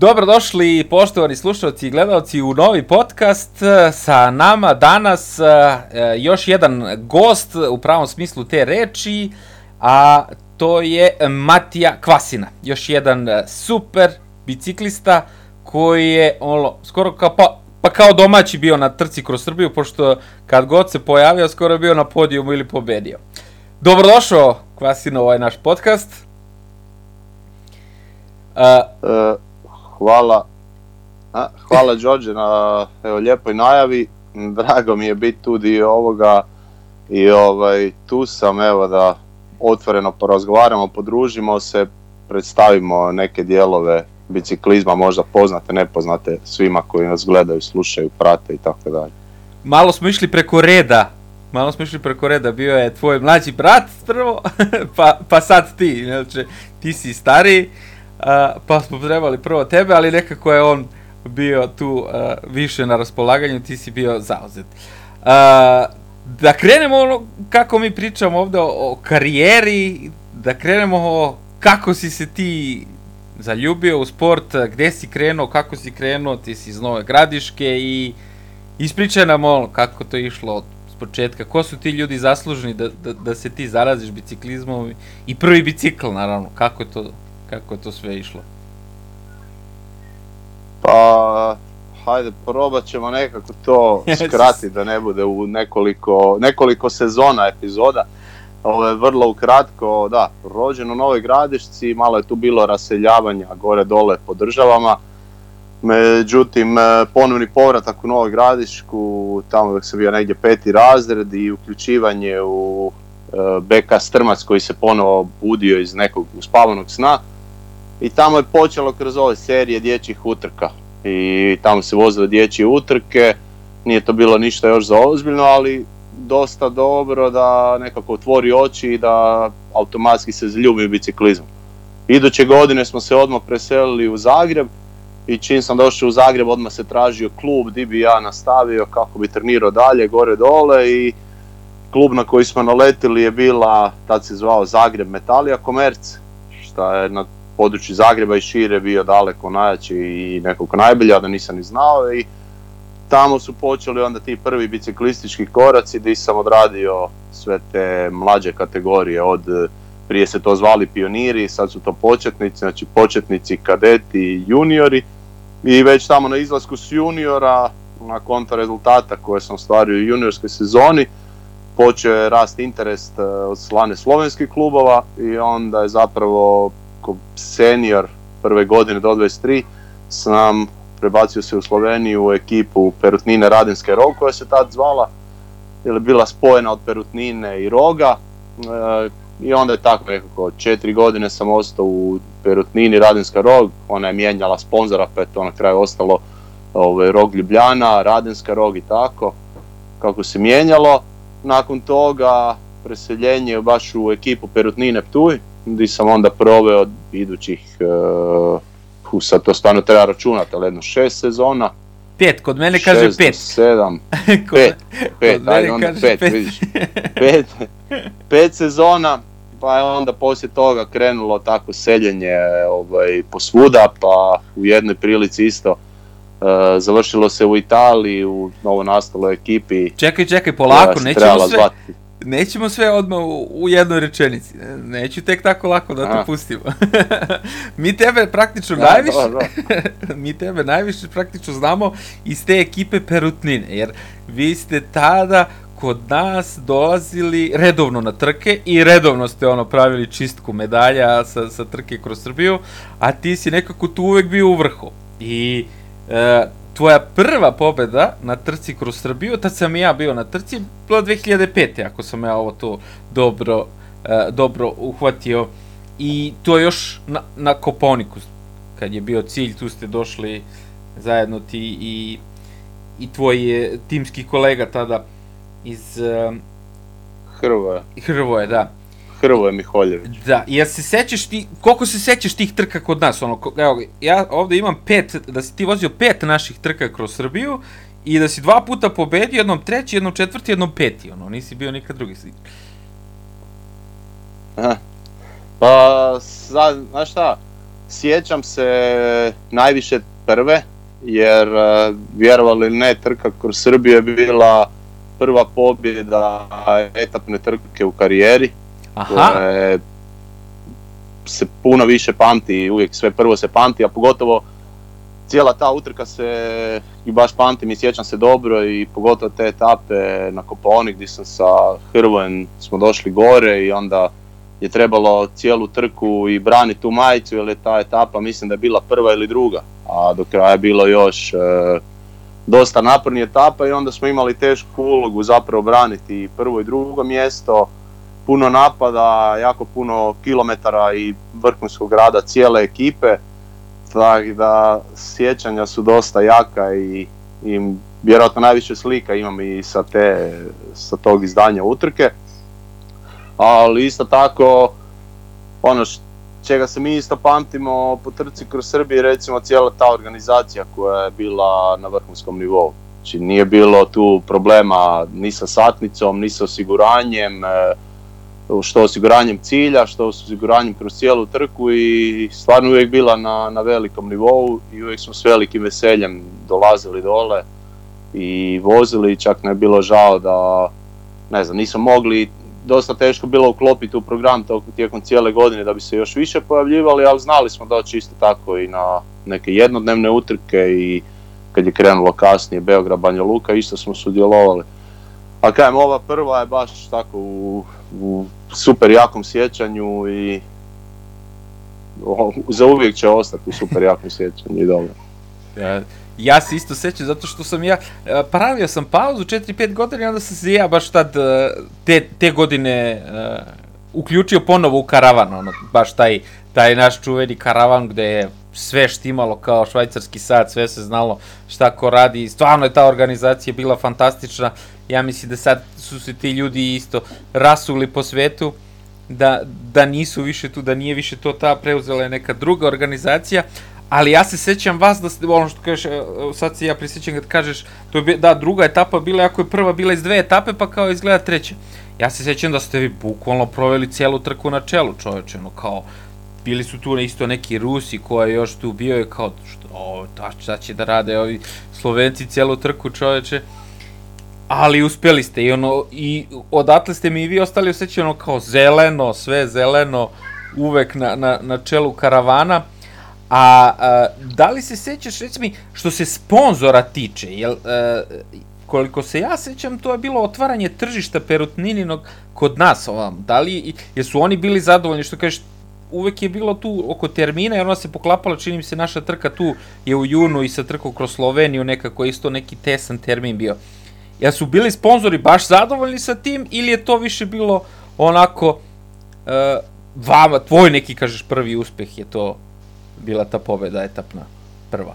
Dobrodošli poštovani slušalci i gledalci u novi podcast. E, sa nama danas e, e, još jedan gost u pravom smislu te reči, a to je Matija Kvasina. Još jedan super biciklista koji je ono, skoro kao pa, pa kao domaći bio na trci kroz Srbiju, pošto kad god se pojavio skoro je bio na podijumu ili pobedio. Dobrodošao Kvasino ovaj naš podcast. Uh, hvala. A, hvala Đorđe na evo, lijepoj najavi. Drago mi je biti tu dio ovoga i ovaj, tu sam evo da otvoreno porazgovaramo, podružimo se, predstavimo neke dijelove biciklizma, možda poznate, nepoznate svima koji nas gledaju, slušaju, prate i tako dalje. Malo smo išli preko reda, malo smo išli preko reda, bio je tvoj mlađi brat prvo, pa, pa sad ti, znači ti si stariji pa smo trebali prvo tebe, ali nekako je on bio tu više na raspolaganju, ti si bio zauzet. Da krenemo ono kako mi pričamo ovdje o karijeri, da krenemo o kako si se ti zaljubio u sport, gdje si krenuo, kako si krenuo, ti si iz Nove Gradiške i ispričaj nam ono kako to išlo od početka, ko su ti ljudi zaslužni da, da se ti zaraziš biciklizmom i prvi bicikl naravno, kako je to kako je to sve išlo? Pa, hajde, probat ćemo nekako to skrati da ne bude u nekoliko, nekoliko sezona epizoda. Ovo je vrlo ukratko, da, rođen u Novoj Gradišci, malo je tu bilo raseljavanja gore dole po državama. Međutim, e, ponovni povratak u Novoj Gradišku, tamo dok sam bio negdje peti razred i uključivanje u e, BK Strmac koji se ponovo budio iz nekog uspavanog sna i tamo je počelo kroz ove serije dječjih utrka i tamo se vozile dječje utrke, nije to bilo ništa još za ozbiljno, ali dosta dobro da nekako otvori oči i da automatski se zljubi u biciklizam. Iduće godine smo se odmah preselili u Zagreb i čim sam došao u Zagreb odmah se tražio klub di bi ja nastavio kako bi trenirao dalje gore dole i klub na koji smo naletili je bila, tad se zvao Zagreb Metalija Komerc, šta je na području Zagreba i šire bio daleko najjači i nekog najbolja, da nisam ni znao i tamo su počeli onda ti prvi biciklistički koraci gdje sam odradio sve te mlađe kategorije od prije se to zvali pioniri, sad su to početnici, znači početnici, kadeti, juniori i već tamo na izlasku s juniora na konta rezultata koje sam ostvario u juniorskoj sezoni počeo je rast interes eh, od slane slovenskih klubova i onda je zapravo ko senior prve godine do 23 sam prebacio se u Sloveniju u ekipu Perutnine Radinske Rog koja se tad zvala jer je bila spojena od Perutnine i Roga e, i onda je tako nekako četiri godine sam ostao u Perutnini Radinska Rog ona je mijenjala sponzora pa je to na kraju ostalo ovaj, Rog Ljubljana, Radinska Rog i tako kako se mijenjalo nakon toga preseljenje baš u ekipu Perutnine Ptuj di sam onda proveo idućih, uh, sad to stvarno treba računati, ali jedno šest sezona. Pet, kod mene kaže šest pet. sedam, pet, pet, pet, vidiš. Pet, pet sezona, pa je onda poslije toga krenulo tako seljenje ovaj, posvuda, pa u jednoj prilici isto e, završilo se u Italiji, u novo nastaloj ekipi. Čekaj, čekaj, polako, nećemo sve, nećemo sve odmah u, jednoj rečenici. E, neću tek tako lako da te pustimo. mi tebe praktično najviše mi tebe najviše praktično znamo iz te ekipe Perutnine, jer vi ste tada kod nas dolazili redovno na trke i redovno ste ono pravili čistku medalja sa, trke kroz Srbiju, a ti si nekako tu uvek bio u vrhu. I e, tvoja prva pobjeda na trci kroz Srbiju, tad sam i ja bio na trci, bila 2005. ako sam ja ovo to dobro, e, dobro uhvatio. I to još na, na Koponiku, kad je bio cilj, tu ste došli zajedno ti i, i tvoj timski kolega tada iz... E, Hrvoje. Hrvoje, da. Hrvoje Miholjević. Da, ja se sećaš ti, koliko se sećaš tih trka kod nas? Ono, evo, ja ovde imam pet, da si ti vozio pet naših trka kroz Srbiju i da si dva puta pobedio, jednom treći, jednom četvrti, jednom peti, ono, nisi bio nikad drugi. Aha. Pa, sad, znaš šta, sjećam se najviše prve, jer e, vjerovali ne, trka kroz Srbiju je bila prva pobjeda etapne trke u karijeri. Aha. se puno više pamti uvijek sve prvo se pamti, a pogotovo cijela ta utrka se i baš pamtim i sjećam se dobro i pogotovo te etape na Koponi gdje sam sa Hrvojem smo došli gore i onda je trebalo cijelu trku i braniti tu majicu jer je ta etapa mislim da je bila prva ili druga, a do kraja je bilo još e, dosta napornih etapa i onda smo imali tešku ulogu zapravo braniti i prvo i drugo mjesto puno napada, jako puno kilometara i vrhunskog rada cijele ekipe. Tako da sjećanja su dosta jaka i, vjerojatno najviše slika imam i sa, te, sa tog izdanja utrke. Ali isto tako, ono što čega se mi isto pamtimo po trci kroz Srbiju, recimo cijela ta organizacija koja je bila na vrhunskom nivou. Znači nije bilo tu problema ni sa satnicom, ni sa osiguranjem, e, što osiguranjem cilja, što osiguranjem kroz cijelu trku i stvarno uvijek bila na, na velikom nivou i uvijek smo s velikim veseljem dolazili dole i vozili, čak ne je bilo žao da ne znam, nismo mogli, dosta teško bilo uklopiti u program tijekom cijele godine da bi se još više pojavljivali, ali znali smo doći isto tako i na neke jednodnevne utrke i kad je krenulo kasnije Beograd, Banja Luka, isto smo sudjelovali. A kajem, ova prva je baš tako u, u super jakom sjećanju i za uvijek će ostati u super jakom sjećanju i dobro. Ja, se isto sjećam zato što sam ja, e, pravio sam pauzu 4-5 godina i onda sam se ja baš tad e, te, te godine e, uključio ponovo u karavan, ono, baš taj, taj naš čuveni karavan gdje je sve štimalo kao švajcarski sad, sve se znalo šta ko radi, stvarno je ta organizacija bila fantastična, ja mislim da sad su se ti ljudi isto rasuli po svetu, da, da nisu više tu, da nije više to ta preuzela neka druga organizacija, ali ja se sjećam vas da ste, ono što kažeš, e, sad se ja prisjećam kad kažeš, to je, da, druga etapa bila, ako je prva bila iz dve etape, pa kao izgleda treća. Ja se sjećam da ste vi bukvalno proveli cijelu trku na čelu, čovječe, no kao, bili su tu isto neki Rusi koji je još tu bio je kao, što, da, šta će da rade ovi Slovenci cijelu trku, čovječe ali uspjeli ste i ono, i odatle ste mi i vi ostali osjećaj ono kao zeleno, sve zeleno, uvek na, na, na čelu karavana. A, da li se sećaš, recimo, mi, što se sponzora tiče, jel, e, koliko se ja sećam, to je bilo otvaranje tržišta perutnininog kod nas ovam. Da li, jesu oni bili zadovoljni što kažeš, uvek je bilo tu oko termina jer ona se poklapala, čini mi se naša trka tu je u junu i sa trkom kroz Sloveniju nekako isto neki tesan termin bio. Ja su bili sponzori baš zadovoljni sa tim ili je to više bilo onako e, vama, tvoj neki kažeš prvi uspjeh je to bila ta pobjeda etapna prva?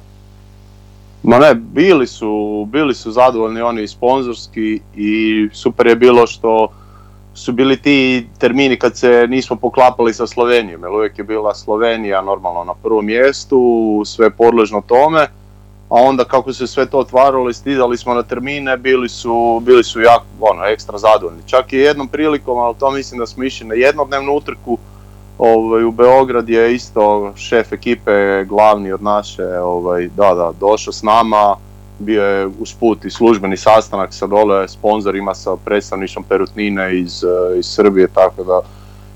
Ma ne, bili su, bili su zadovoljni oni sponzorski i super je bilo što su bili ti termini kad se nismo poklapali sa Slovenijom, jer uvijek je bila Slovenija normalno na prvom mjestu, sve podležno tome a onda kako se sve to otvaralo i stizali smo na termine, bili su, bili su jako ono, ekstra zadovoljni. Čak i jednom prilikom, ali to mislim da smo išli na jednodnevnu utrku, ovaj, u Beograd je isto šef ekipe, glavni od naše, ovaj, da, da, došao s nama, bio je usput i službeni sastanak sa dole sponzorima, sa predstavništvom Perutnine iz, eh, iz Srbije, tako da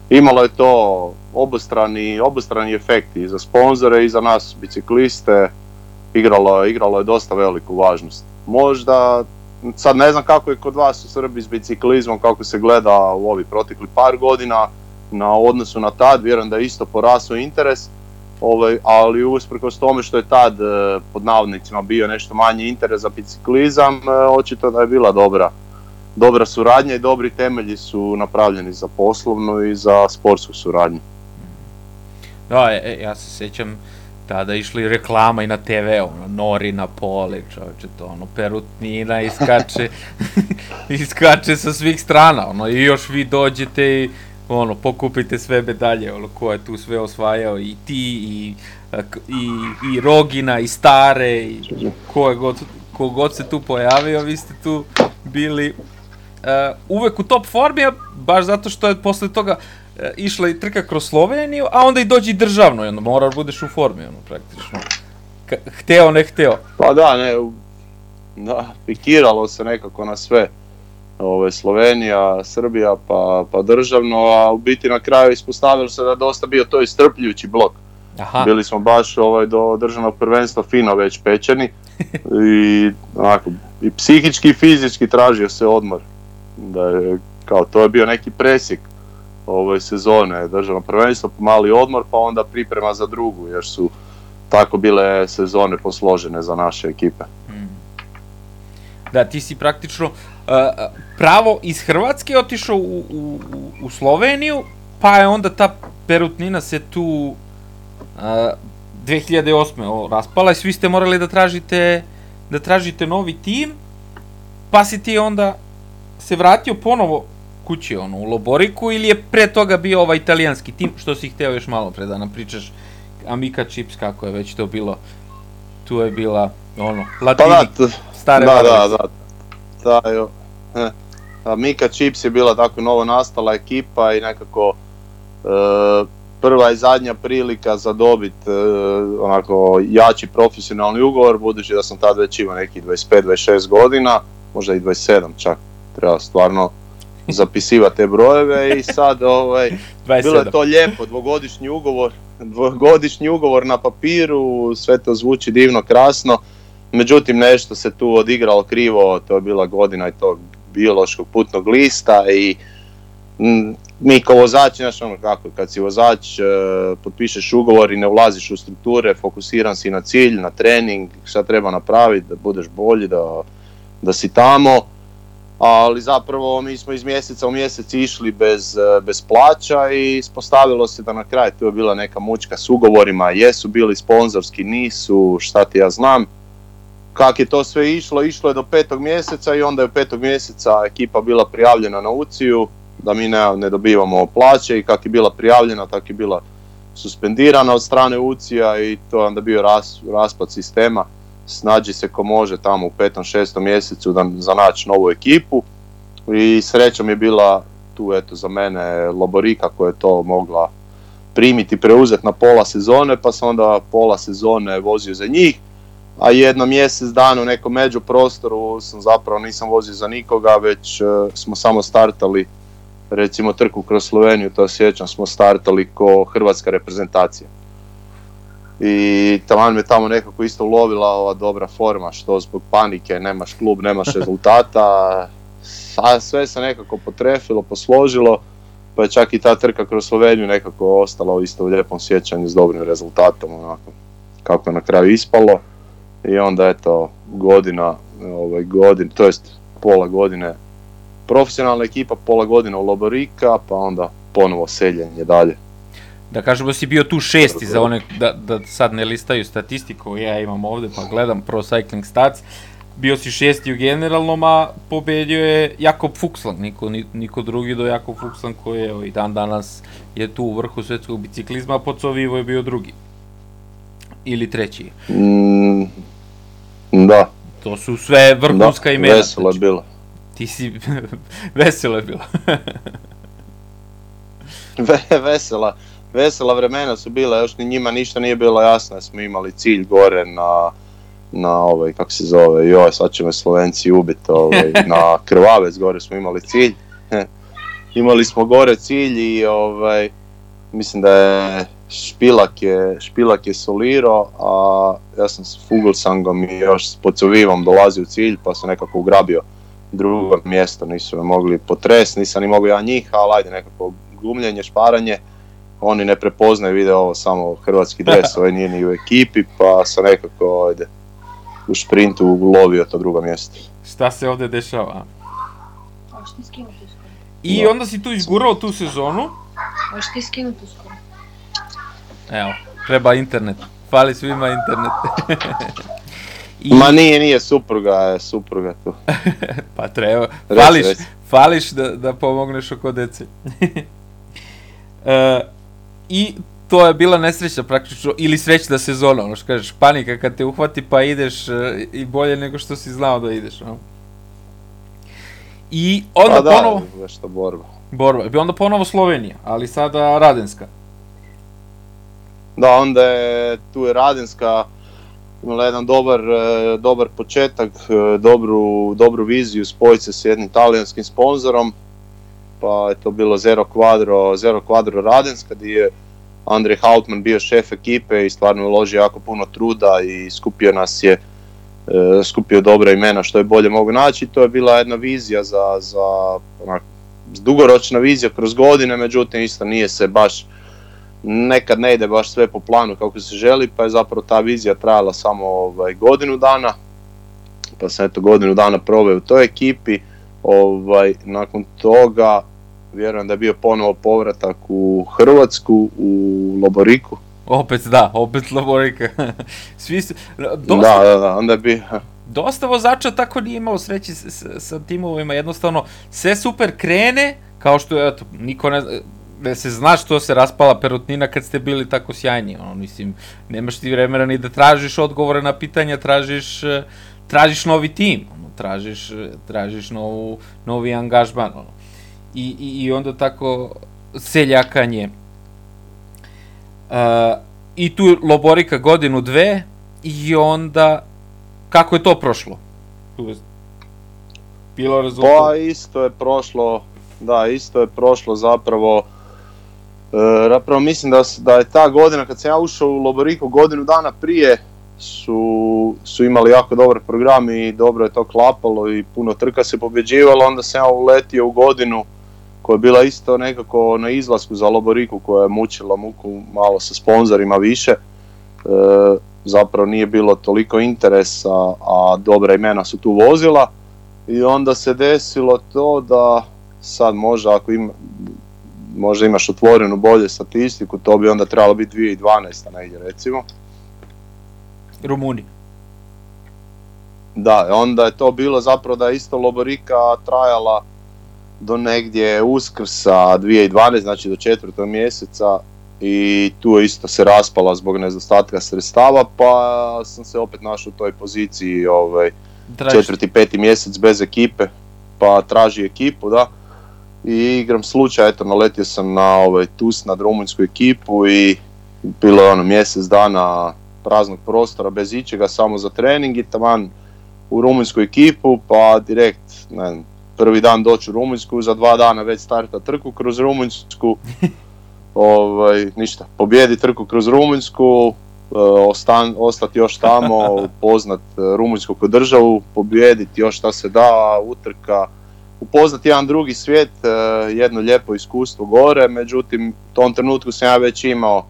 imalo je to obostrani, obostrani efekti i za sponzore i za nas bicikliste, igralo, igralo je dosta veliku važnost. Možda, sad ne znam kako je kod vas u Srbiji s biciklizmom, kako se gleda u ovi protekli par godina, na odnosu na tad, vjerujem da je isto porasao interes, ovaj, ali usprkos tome što je tad eh, pod navodnicima bio nešto manji interes za biciklizam, eh, očito da je bila dobra, dobra suradnja i dobri temelji su napravljeni za poslovnu i za sportsku suradnju. Da, e, e, ja se sjećam tada išli reklama i na TV, ono, nori na poli, čovječe, to ono, perutnina iskače, iskače sa svih strana, ono, i još vi dođete i, ono, pokupite sve medalje, ono, ko je tu sve osvajao, i ti, i, i, i Rogina, i Stare, i ko je god, se tu pojavio, vi ste tu bili uh, uvek u top formi, baš zato što je posle toga, E, išla i trka kroz Sloveniju, a onda i dođi državno, ono, moraš budeš u formi, ono, praktično. K hteo, ne hteo. Pa da, ne, da, pikiralo se nekako na sve. Ove, Slovenija, Srbija, pa, pa državno, a u biti na kraju ispostavilo se da dosta bio to istrpljujući blok. Aha. Bili smo baš ovaj, do državnog prvenstva fino već pečeni i, onako, i psihički i fizički tražio se odmor. Da je, kao to je bio neki presjek Ove sezone državno prvenstvo, mali odmor pa onda priprema za drugu jer su tako bile sezone posložene za naše ekipe. Mm. Da, ti si praktično e, e, pravo iz Hrvatske otišao u, u, u Sloveniju, pa je onda ta perutnina se tu 2008. E, raspala i svi ste morali da tražite, da tražite novi tim, pa si ti onda se vratio ponovo kući, ono, u Loboriku, ili je pre toga bio ovaj italijanski tim, što si htio još malo pre da nam pričaš, Amika Chips, kako je već to bilo, tu je bila, ono, Latini, pa da, stare da, da, da, e, Mika Chips je bila tako novo nastala ekipa i nekako e, prva i zadnja prilika za dobit e, onako jači profesionalni ugovor budući da sam tad već imao nekih 25-26 godina, možda i 27 čak, treba stvarno zapisivati te brojeve i sad ovaj, bilo je to lijepo, dvogodišnji ugovor, dvogodišnji ugovor na papiru, sve to zvuči divno, krasno, međutim nešto se tu odigralo krivo, to je bila godina i tog biološkog putnog lista i mm, mi kao vozači, znaš ono kako, kad si vozač, e, potpišeš ugovor i ne ulaziš u strukture, fokusiran si na cilj, na trening, šta treba napraviti, da budeš bolji, da, da si tamo, ali zapravo mi smo iz mjeseca u mjesec išli bez, e, bez plaća i ispostavilo se da na kraju tu je bila neka mučka s ugovorima, jesu bili sponzorski, nisu, šta ti ja znam. Kak je to sve išlo, išlo je do petog mjeseca i onda je petog mjeseca ekipa bila prijavljena na uciju, da mi ne, dobivamo plaće i kak je bila prijavljena, tak je bila suspendirana od strane ucija i to je onda bio ras, raspad sistema snađi se ko može tamo u petom, šestom mjesecu da zanaći novu ekipu i srećom je bila tu eto za mene Laborika koja je to mogla primiti, preuzeti na pola sezone, pa sam onda pola sezone vozio za njih, a jedno mjesec dan u nekom prostoru sam zapravo nisam vozio za nikoga, već e, smo samo startali recimo trku kroz Sloveniju, to sjećam smo startali ko hrvatska reprezentacija i taman me tamo nekako isto ulovila ova dobra forma što zbog panike nemaš klub, nemaš rezultata, a sve se nekako potrefilo, posložilo, pa je čak i ta trka kroz Sloveniju nekako ostala isto u lijepom sjećanju s dobrim rezultatom, onako kako je na kraju ispalo. I onda eto godina, ovaj, godin, to jest pola godine profesionalna ekipa, pola godine u Loborika, pa onda ponovo seljenje dalje da kažemo, si bio tu šesti za one, da, da sad ne listaju statistiku, ja imam ovde pa gledam Pro Cycling Stats, bio si šesti u generalnom, a pobedio je Jakob fuksan. niko, niko drugi do Jakob Fukslan koji je i dan danas je tu u vrhu svjetskog biciklizma, a je bio drugi. Ili treći. Mm, da. To su sve vrhunska da, imena. vesela je znači. bila. Ti si, vesela je bila. vesela vesela vremena su bila, još ni njima ništa nije bilo jasno, smo imali cilj gore na, na ovaj, kako se zove, joj, sad će me Slovenci ubiti, ovaj, na Krvavec gore smo imali cilj. imali smo gore cilj i ovaj, mislim da je Špilak je, Špilak je soliro, a ja sam s Fuglsangom i još s Pocovivom dolazio u cilj pa sam nekako ugrabio drugo mjesto, nisu me mogli potres, nisam ni mogao ja njih, ali ajde nekako glumljenje, šparanje oni ne prepoznaju, vide ovo samo hrvatski dres, ovaj nije ni u ekipi, pa sam nekako ajde, u šprintu ulovio to drugo mjesto. Šta se ovdje dešava? I onda si tu izgurao tu sezonu. Možeš ti skinuti Evo, treba internet. Fali svima internet. I... Ma nije, nije, supruga je, supruga tu. pa treba, fališ, fališ da, da pomogneš oko deci. E, i to je bila nesreća praktično, ili srećna sezona, ono što kažeš, panika kad te uhvati pa ideš e, i bolje nego što si znao da ideš, ono. I onda pa da, ponovo... borba. Borba. I onda ponovo Slovenija, ali sada Radenska. Da, onda je tu je Radenska imala jedan dobar, e, dobar početak, e, dobru, dobru viziju spojice s jednim talijanskim sponzorom pa je to bilo Zero Quadro, Zero Quadro Radenska kad je Andrej Hautman bio šef ekipe i stvarno uložio jako puno truda i skupio nas je e, skupio dobra imena što je bolje mogu naći to je bila jedna vizija za, za dugoročna vizija kroz godine međutim isto nije se baš nekad ne ide baš sve po planu kako se želi pa je zapravo ta vizija trajala samo ovaj, godinu dana pa sam eto godinu dana proveo u toj ekipi ovaj, nakon toga vjerujem da je bio ponovo povratak u Hrvatsku, u Loboriku. Opet da, opet Loborika. Svi su, dosta, da, da, da, onda bi... Dosta vozača tako nije imao sreći sa timovima, jednostavno sve super krene, kao što eto, niko ne se zna što se raspala perutnina kad ste bili tako sjajni, ono, mislim, nemaš ti vremena ni da tražiš odgovore na pitanja, tražiš, eh, tražiš novi tim, ono, tražiš, eh, tražiš novu, novi angažman, ono i, i, i onda tako seljakanje. Uh, I tu loborika godinu dve i onda kako je to prošlo? bilo rezultat? Pa isto je prošlo, da isto je prošlo zapravo zapravo uh, mislim da, da je ta godina kad sam ja ušao u Loboriku godinu dana prije su, su imali jako dobar program i dobro je to klapalo i puno trka se pobjeđivalo, onda sam ja uletio u godinu koja je bila isto nekako na izlasku za Loboriku koja je mučila muku malo sa sponzorima više. E, zapravo nije bilo toliko interesa, a dobra imena su tu vozila. I onda se desilo to da sad možda ako ima, možda imaš otvorenu bolje statistiku, to bi onda trebalo biti 2012. negdje recimo. Rumunija. Da, onda je to bilo zapravo da je isto Loborika trajala do negdje uskrsa 2012, znači do četvrtog mjeseca i tu je isto se raspala zbog nedostatka sredstava pa sam se opet našao u toj poziciji ovaj, četvrti, peti mjesec bez ekipe pa traži ekipu da i igram slučaj, eto naletio sam na ovaj, TUS, na rumunjsku ekipu i bilo je ono mjesec dana praznog prostora bez ičega samo za trening i taman u rumunjsku ekipu pa direkt ne, prvi dan doći u Rumunjsku, za dva dana već starta trku kroz Rumunjsku, ovaj, ništa, pobjedi trku kroz Rumunjsku, e, ostati još tamo, upoznat e, Rumunjsku državu, pobjediti još šta se da, utrka, upoznati jedan drugi svijet, e, jedno lijepo iskustvo gore, međutim u tom trenutku sam ja već imao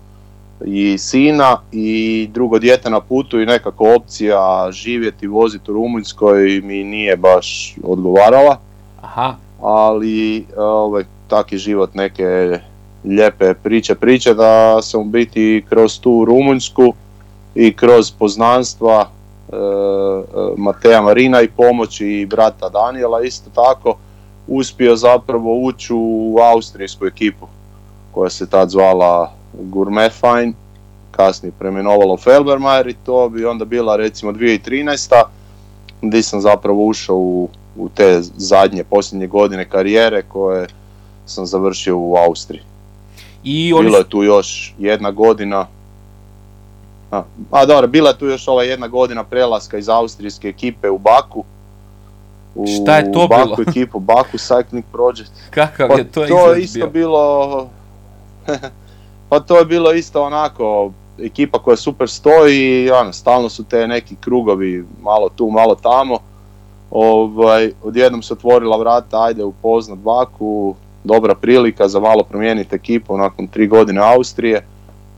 i sina i drugo dijete na putu i nekako opcija živjeti, i voziti u Rumunjskoj mi nije baš odgovarala. Aha. Ali ovaj, taki život neke lijepe priče. Priče da sam u biti kroz tu Rumunjsku i kroz poznanstva e, Mateja Marina i pomoći i brata Daniela isto tako uspio zapravo ući u austrijsku ekipu koja se tad zvala Gourmet Fine, kasnije preminovalo Felbermajer i to bi onda bila recimo 2013. gdje sam zapravo ušao u u te zadnje, posljednje godine karijere koje sam završio u Austriji. I Bila je tu još jedna godina, a, a dobro, bila je tu još ova jedna godina prelaska iz austrijske ekipe u Baku. U Šta je to Baku ekipu, Baku Cycling Project. Kakav pa je to, to je isto bilo... pa to je bilo isto onako, ekipa koja super stoji, ja ono, stalno su te neki krugovi, malo tu, malo tamo Ovaj, odjednom se otvorila vrata, ajde upoznat Baku, dobra prilika za malo promijeniti ekipu nakon tri godine Austrije,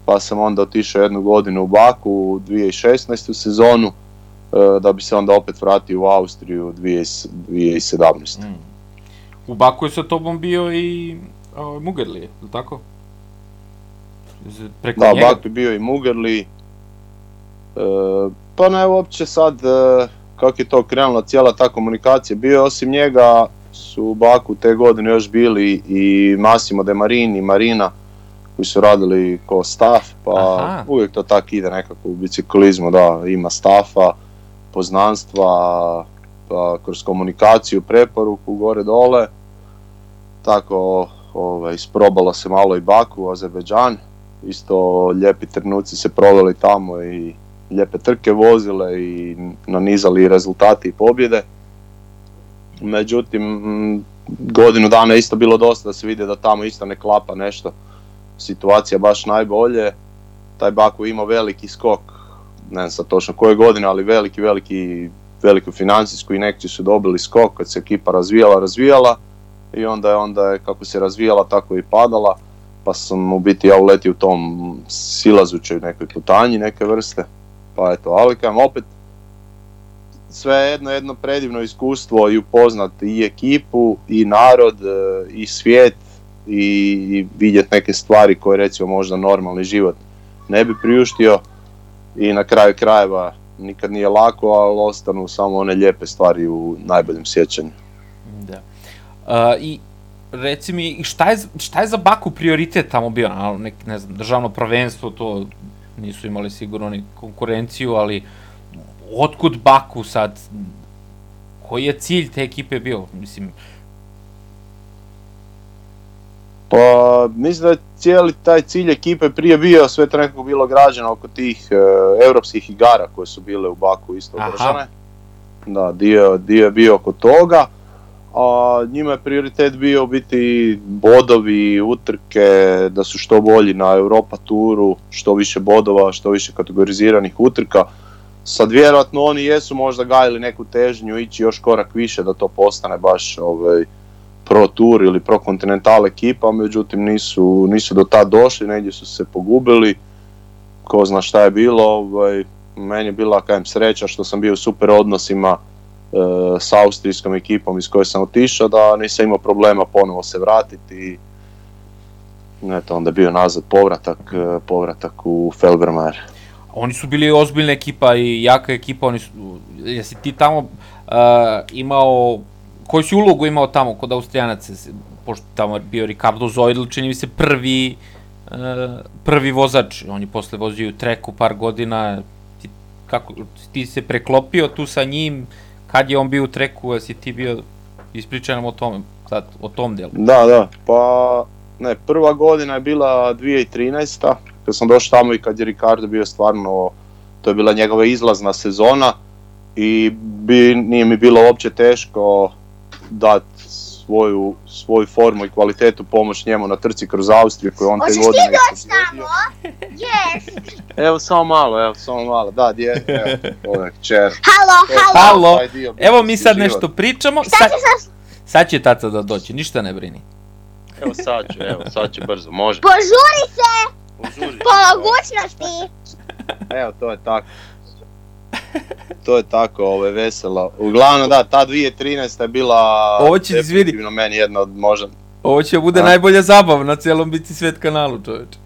pa sam onda otišao jednu godinu u Baku u 2016. sezonu, e, da bi se onda opet vratio u Austriju 2017. Mm. U Baku je sa tobom bio i uh, Mugerli, je li tako? da, njega? Baku je bio i Mugerli. E, pa ne, uopće sad e, kako je to krenula cijela ta komunikacija, bio osim njega su u Baku te godine još bili i Massimo De Marini i Marina koji su radili ko staff, pa uvijek to tako ide nekako u biciklizmu, da, ima stafa, poznanstva, pa kroz komunikaciju, preporuku, gore dole, tako ovaj, isprobalo se malo i Baku, Azerbeđan, isto lijepi trenuci se proveli tamo i lijepe trke vozile i nanizali rezultati i pobjede. Međutim, godinu dana je isto bilo dosta da se vidi da tamo isto ne klapa nešto. Situacija baš najbolje. Taj Baku imao veliki skok, ne znam sad točno koje godine, ali veliki, veliki, veliku financijsku inekciju su dobili skok kad se ekipa razvijala, razvijala i onda je, onda je kako se razvijala tako i padala pa sam u biti ja uletio u tom silazućoj nekoj putanji neke vrste pa eto, ali kam opet sve jedno, jedno predivno iskustvo i upoznat i ekipu i narod e, i svijet i vidjet neke stvari koje recimo možda normalni život ne bi priuštio i na kraju krajeva nikad nije lako, ali ostanu samo one lijepe stvari u najboljem sjećanju. Da. E, I reci mi, šta je, šta je za Baku prioritet tamo bio? Ne, ne znam, državno prvenstvo, to nisu imali sigurno ni konkurenciju, ali otkud Baku sad? Koji je cilj te ekipe bio? Mislim, pa mislim da je cijeli taj cilj ekipe prije bio sve to nekako bilo građeno oko tih e, europskih igara koje su bile u Baku isto održane. Da, dio, dio je bio oko toga a njima je prioritet bio biti bodovi, utrke, da su što bolji na Europa turu, što više bodova, što više kategoriziranih utrka. Sad vjerojatno oni jesu možda gajili neku težnju ići još korak više da to postane baš ovaj, pro tour ili pro kontinental ekipa, međutim nisu, nisu do tad došli, negdje su se pogubili, ko zna šta je bilo, ovaj, meni je bila kajem sreća što sam bio u super odnosima Eh, s austrijskom ekipom iz koje sam otišao da nisam imao problema ponovo se vratiti i eto, onda je bio nazad povratak, eh, povratak u Felbermajer. Oni su bili ozbiljna ekipa i jaka ekipa, oni su, jesi ti tamo eh, imao, koju si ulogu imao tamo kod Austrijanaca, pošto tamo je bio Ricardo Zoidl, čini mi se prvi, prvi vozač, on je posle vozio u treku par godina, ti, kako, ti se preklopio tu sa njim, kad je on bio u treku, si ti bio, ispričan o tom, sad, o tom delu. Da, da, pa ne, prva godina je bila 2013. Kad sam došao tamo i kad je Ricardo bio stvarno, to je bila njegova izlazna sezona i bi, nije mi bilo uopće teško dati svoju, svoju formu i kvalitetu pomoć njemu na trci kroz Austriju koju on te godine ti tamo? Yes! Evo samo malo, evo samo malo, da, dje, evo, ovaj, Halo, halo! evo mi sad nešto pričamo, sad, sad će tata da doći, ništa ne brini. Evo sad će, evo sad će brzo, može. Požuri se! Požuri. Po mogućnosti! Evo, to je tako. to je tako je veselo. Uglavnom da, ta 2013. je bila Ovo definitivno meni jedna od možda... Ovo će bude najbolja zabava na cijelom Bici Svet kanalu, čovječe.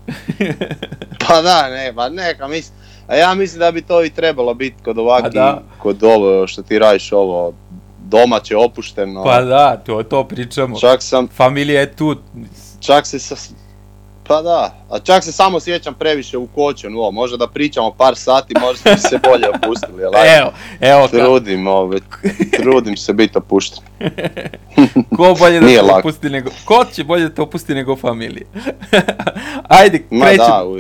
pa da, ne, pa neka, mislim... A ja mislim da bi to i trebalo biti kod ovakvih, pa kod ovo što ti radiš ovo, domaće, opušteno. Pa da, to, to pričamo. Čak sam... Familija je tu. Čak se pa da, a čak se samo sjećam previše u u o, ono, možda da pričamo par sati, možda bi se bolje opustili, ali Evo, evo Trudim, ove, ovaj, trudim se biti opušten. ko bolje da Nije opusti nego, ko će bolje da te opusti nego familije? Ajde,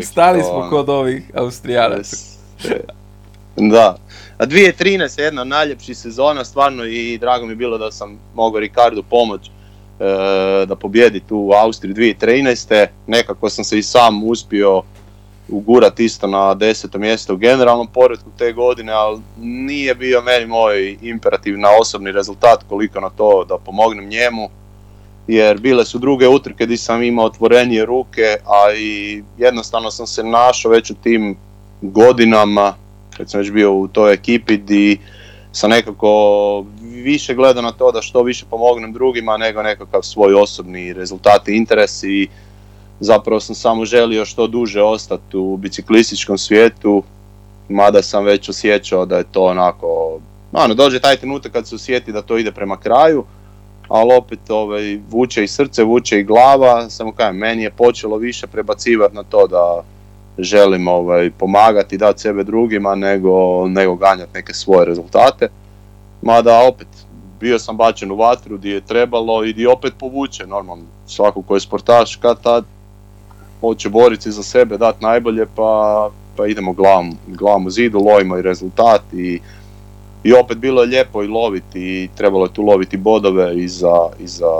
stali smo ono. kod ovih Austrijanaca. Da, a 2013 je jedna najljepši sezona, stvarno i drago mi je bilo da sam mogao Ricardu pomoći E, da pobjedi tu u Austriji 2013. Nekako sam se i sam uspio ugurati isto na deseto mjesto u generalnom poredku te godine, ali nije bio meni moj imperativ na osobni rezultat koliko na to da pomognem njemu, jer bile su druge utrke gdje sam imao otvorenije ruke, a i jednostavno sam se našao već u tim godinama, kad sam već bio u toj ekipi, di sam nekako više gledao na to da što više pomognem drugima nego nekakav svoj osobni rezultat i interes i zapravo sam samo želio što duže ostati u biciklističkom svijetu, mada sam već osjećao da je to onako, Ano dođe taj trenutak kad se osjeti da to ide prema kraju, ali opet ovaj, vuče i srce, vuče i glava, samo kažem, meni je počelo više prebacivati na to da želim ovaj, pomagati i dati sebe drugima nego, nego ganjati neke svoje rezultate. Mada opet, bio sam bačen u vatru gdje je trebalo i gdje opet povuče, normalno, svako ko je sportaš kad tad hoće boriti za sebe, dati najbolje pa, pa idemo glavom, glavom u zidu, lovimo i rezultat i, i opet bilo je lijepo i loviti i trebalo je tu loviti bodove i za, i za,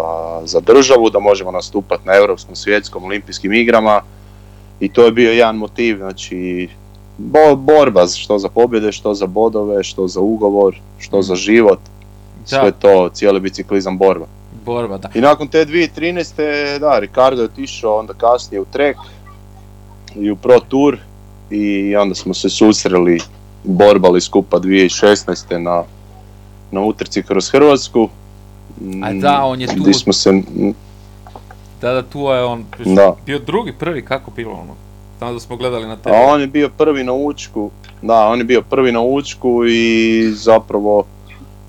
za državu da možemo nastupati na europskom, svjetskom, olimpijskim igrama i to je bio jedan motiv, znači borba što za pobjede, što za bodove, što za ugovor, što za mhm. život, da. sve to, cijeli biciklizam borba. Borba, da. I nakon te 2013. da, Ricardo je otišao onda kasnije u Trek i u Pro Tour i onda smo se susreli, borbali skupa 2016. na, na utrci kroz Hrvatsku. A da, mm, on je tu... Smo se, da, tu je on bio drugi, prvi, kako bilo ono? Tamo da smo gledali na tebi. A on je bio prvi na učku, da, on je bio prvi na učku i zapravo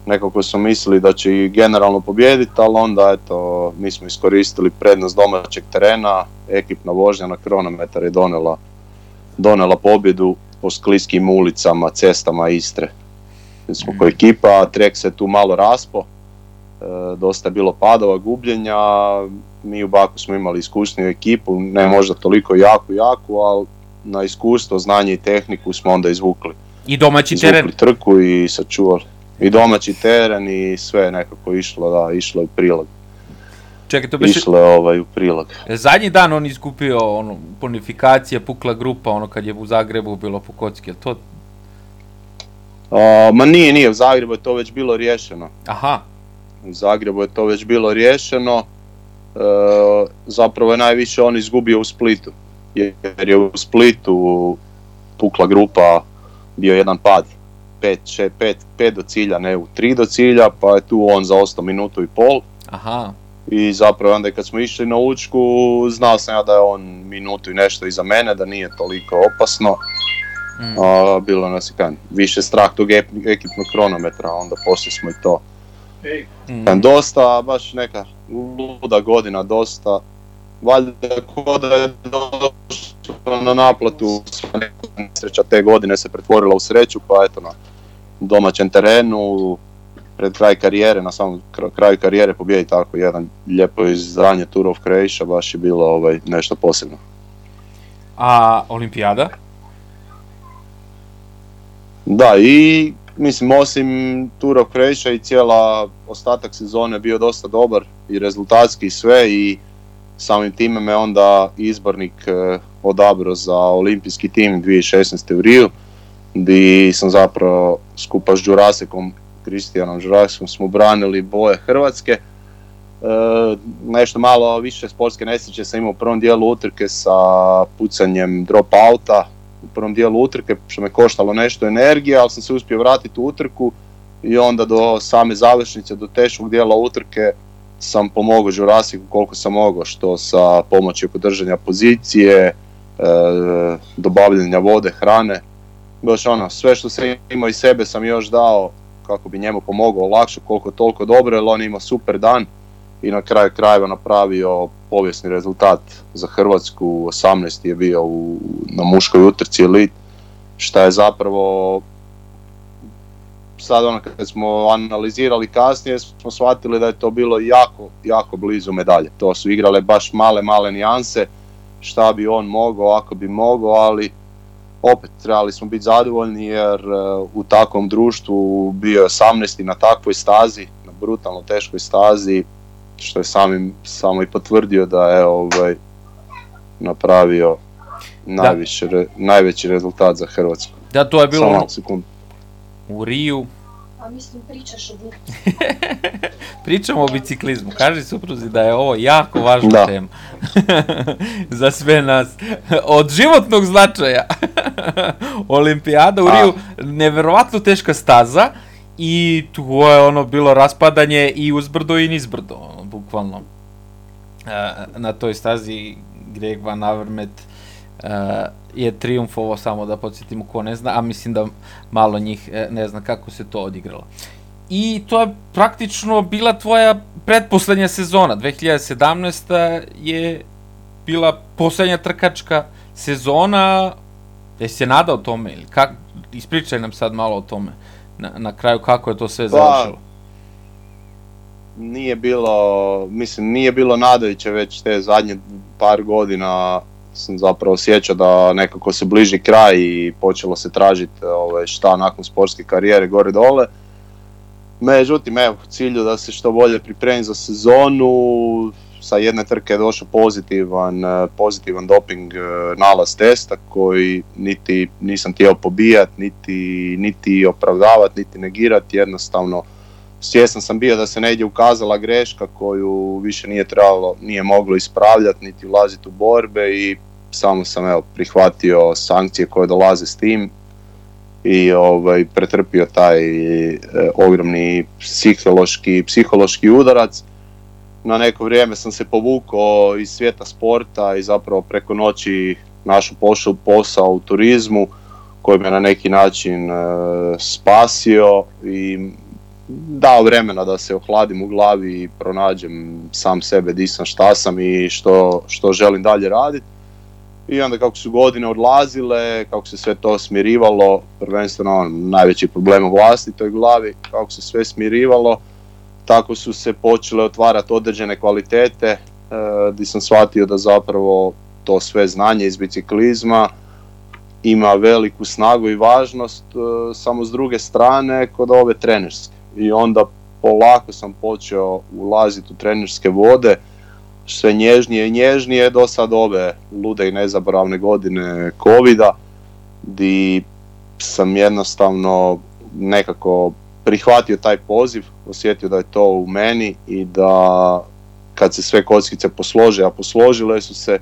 nekako smo mislili da će i generalno pobijediti, ali onda eto, mi smo iskoristili prednost domaćeg terena, ekipna vožnja na kronometar je donela, donela pobjedu po skliskim ulicama, cestama Istre. Mi smo mm. ko mhm. ekipa, trek se tu malo raspo, E, dosta je bilo padova, gubljenja, mi u Baku smo imali iskusniju ekipu, ne možda toliko jaku, jaku, ali na iskustvo, znanje i tehniku smo onda izvukli. I domaći izvukli teren. trku i sačuvali. I domaći teren i sve je nekako išlo, da, išlo u prilog. Čekaj, to bi... Išlo je ovaj u prilog. E, zadnji dan on izgubio ono, bonifikacije, pukla grupa, ono kad je u Zagrebu bilo po kocki, to... ma nije, nije, u Zagrebu je to već bilo riješeno. Aha, u Zagrebu je to već bilo riješeno, e, zapravo je najviše on izgubio u Splitu, jer je u Splitu pukla grupa, bio jedan pad, 5, do cilja, ne u 3 do cilja, pa je tu on za 8 minutu i pol. Aha. I zapravo onda kad smo išli na učku, znao sam ja da je on minutu i nešto iza mene, da nije toliko opasno. Mm. bilo nas je više strah tog ekipnog kronometra, onda poslije smo i to Mm. Dosta, baš neka luda godina, dosta. Valjda ko da je došlo na naplatu Sreća te godine se pretvorila u sreću, pa eto na domaćem terenu, pred kraj karijere, na samom kraju karijere pobijedi tako jedan lijepo izranje Tour of Croatia, baš je bilo ovaj, nešto posebno. A olimpijada? Da, i Mislim, osim turo Kreća i cijela ostatak sezone bio dosta dobar i rezultatski i sve i samim time me onda izbornik e, odabrao za olimpijski tim 2016. u Riju gdje sam zapravo skupa s Đurasekom, Kristijanom Đurasekom smo branili boje Hrvatske. E, nešto malo više sportske nesreće sam imao u prvom dijelu utrke sa pucanjem drop u prvom dijelu utrke, što me koštalo nešto energije, ali sam se uspio vratiti u utrku i onda do same završnice, do teškog dijela utrke sam pomogao Žurasiku koliko sam mogao, što sa pomoći podržanja držanja pozicije, e, dobavljanja vode, hrane, baš ono, sve što sam imao i sebe sam još dao kako bi njemu pomogao lakše koliko toliko dobro, jer on ima super dan i na kraju krajeva napravio povijesni rezultat za Hrvatsku, 18. je bio u, na muškoj utrci elit, što je zapravo sad ono kad smo analizirali kasnije smo shvatili da je to bilo jako, jako blizu medalje. To su igrale baš male, male nijanse šta bi on mogao, ako bi mogao, ali opet trebali smo biti zadovoljni jer e, u takvom društvu bio je 18. na takvoj stazi, na brutalno teškoj stazi, što je samim samo i potvrdio da je ovaj napravio najviše, najveći rezultat za Hrvatsku. Da, to je bilo u Riju. A mislim pričaš o Pričamo o biciklizmu. Kaži supruzi da je ovo jako važna tema. za sve nas. Od životnog značaja. Olimpijada u A. Riju, neverovatno teška staza i tu je ono bilo raspadanje i uzbrdo i nizbrdo bukvalno e, na toj stazi Greg Van Avermaet e, je triumfovo samo da podsjetimo ko ne zna, a mislim da malo njih e, ne zna kako se to odigralo. I to je praktično bila tvoja pretposlednja sezona, 2017. je bila posljednja trkačka sezona, jesi se nadao tome ili ispričaj nam sad malo o tome na, na kraju kako je to sve pa, završilo nije bilo, mislim, nije bilo nadajuće već te zadnje par godina sam zapravo osjećao da nekako se bliži kraj i počelo se tražiti ovaj, šta nakon sportske karijere gore dole. Međutim, evo, cilju da se što bolje pripremi za sezonu, sa jedne trke je došao pozitivan, pozitivan doping eh, nalaz testa koji niti nisam htio pobijat, niti, niti opravdavat, niti negirati, jednostavno svjestan sam bio da se negdje ukazala greška koju više nije trebalo, nije moglo ispravljati niti ulaziti u borbe i samo sam evo, prihvatio sankcije koje dolaze s tim i ovaj, pretrpio taj e, ogromni psihološki, psihološki udarac. Na neko vrijeme sam se povukao iz svijeta sporta i zapravo preko noći našu pošao posao u turizmu koji me na neki način e, spasio i dao vremena da se ohladim u glavi i pronađem sam sebe di sam, šta sam i što, što želim dalje raditi. I onda kako su godine odlazile, kako se sve to smirivalo, prvenstveno ono, najveći problem u vlastitoj glavi, kako se sve smirivalo, tako su se počele otvarati određene kvalitete e, sam shvatio da zapravo to sve znanje iz biciklizma ima veliku snagu i važnost e, samo s druge strane kod ove trenerske i onda polako sam počeo ulaziti u trenerske vode, sve nježnije i nježnije do sad ove lude i nezaboravne godine covida, di sam jednostavno nekako prihvatio taj poziv, osjetio da je to u meni i da kad se sve kockice poslože, a posložile su se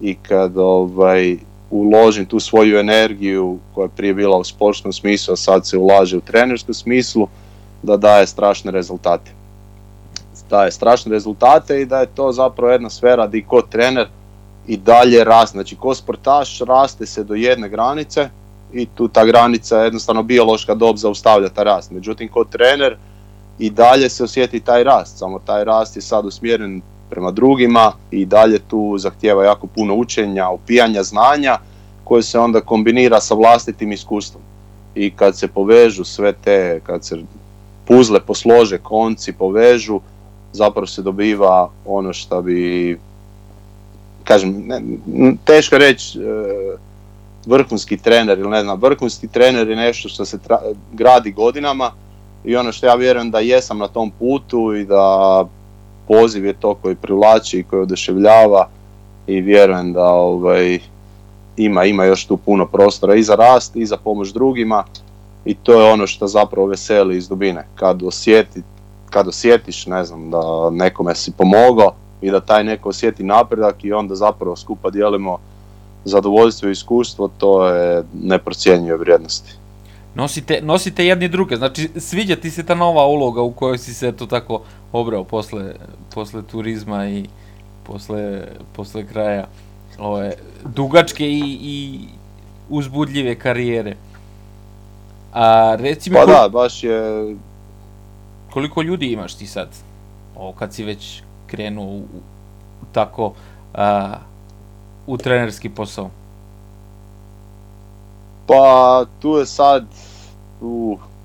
i kad ovaj, uložim tu svoju energiju koja je prije bila u sportskom smislu, a sad se ulaže u trenerskom smislu, da daje strašne rezultate. Daje strašne rezultate i da je to zapravo jedna sfera di ko trener i dalje raste. Znači ko sportaš raste se do jedne granice i tu ta granica jednostavno biološka dob zaustavlja taj rast. Međutim ko trener i dalje se osjeti taj rast, samo taj rast je sad usmjeren prema drugima i dalje tu zahtjeva jako puno učenja, opijanja znanja koje se onda kombinira sa vlastitim iskustvom. I kad se povežu sve te, kad se puzle poslože konci, povežu, zapravo se dobiva ono što bi, kažem, ne, teško reći e, vrhunski trener ili ne znam, vrhunski trener je nešto što se gradi godinama i ono što ja vjerujem da jesam na tom putu i da poziv je to koji privlači i koji oduševljava i vjerujem da ovaj, ima, ima još tu puno prostora i za rast i za pomoć drugima i to je ono što zapravo veseli iz dubine. Kad, osjeti, kad osjetiš ne znam, da nekome si pomogao i da taj neko osjeti napredak i onda zapravo skupa dijelimo zadovoljstvo i iskustvo, to je neprocjenjive vrijednosti. Nosite, nosite jedni druge, znači sviđa ti se ta nova uloga u kojoj si se to tako obrao posle, posle turizma i posle, posle kraja ove dugačke i, i uzbudljive karijere. A, recimo, pa da, baš je... Koliko ljudi imaš ti sad? o kad si već krenuo u, tako u trenerski posao. Pa tu je sad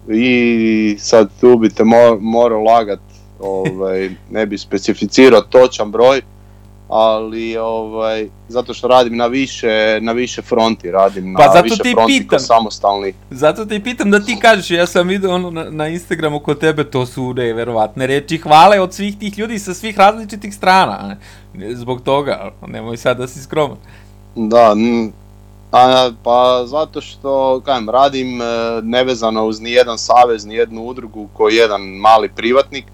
i sad tu bi te morao lagat, ovaj, ne bi specificirao točan broj, ali ovaj, zato što radim na više, na više fronti, radim pa na zato više te fronti pitam. samostalni. Zato te pitam da ti kažeš, ja sam vidio ono na, Instagramu kod tebe, to su neverovatne reči, hvale od svih tih ljudi sa svih različitih strana, zbog toga, nemoj sad da si skroman. Da, a, pa zato što kajem, radim e, nevezano uz nijedan savez, nijednu udrugu koji je jedan mali privatnik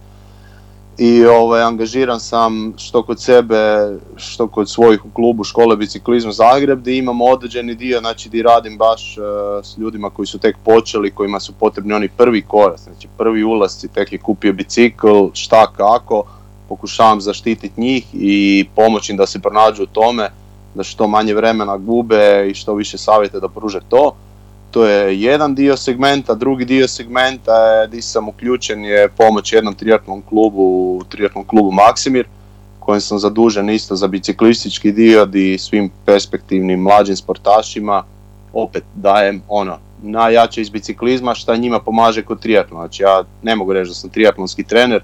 i ovaj, angažiran sam što kod sebe, što kod svojih u klubu škole biciklizma Zagreb gdje imam određeni dio, znači di radim baš e, s ljudima koji su tek počeli, kojima su potrebni oni prvi korac, znači prvi ulazci, tek je kupio bicikl, šta kako, pokušavam zaštititi njih i pomoći im da se pronađu u tome, da što manje vremena gube i što više savjeta da pruže to. To je jedan dio segmenta, drugi dio segmenta je, di sam uključen je pomoć jednom triatlon klubu, triatlon klubu Maksimir, kojem sam zadužen isto za biciklistički dio, di svim perspektivnim mlađim sportašima opet dajem ono, najjače iz biciklizma šta njima pomaže kod triatlona. Znači ja ne mogu reći da sam triatlonski trener,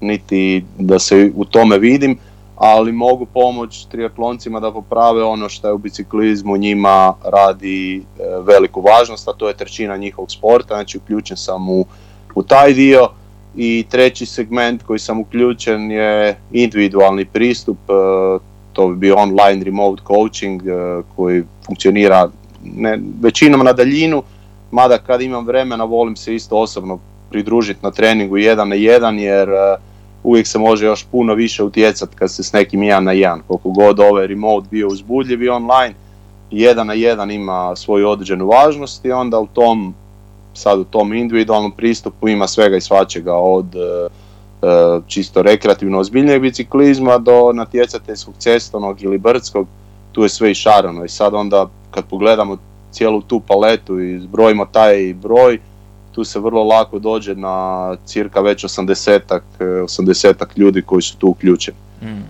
niti da se u tome vidim, ali mogu pomoć triatloncima da poprave ono što je u biciklizmu njima radi e, veliku važnost, a to je trećina njihovog sporta, znači uključen sam u, u taj dio. I treći segment koji sam uključen je individualni pristup, e, to bi bio online remote coaching e, koji funkcionira ne, većinom na daljinu, mada kad imam vremena volim se isto osobno pridružiti na treningu jedan na jedan jer uvijek se može još puno više utjecati kad se s nekim jedan na jedan. Koliko god ovaj remote bio uzbudljiv i online, jedan na jedan ima svoju određenu važnost i onda u tom, sad u tom individualnom pristupu ima svega i svačega od e, e, čisto rekreativno ozbiljnijeg biciklizma do natjecateljskog cestovnog ili brdskog, tu je sve išarano i sad onda kad pogledamo cijelu tu paletu i zbrojimo taj broj, tu se vrlo lako dođe na cirka već 80-ak, e, ljudi koji su tu uključeni. Mm.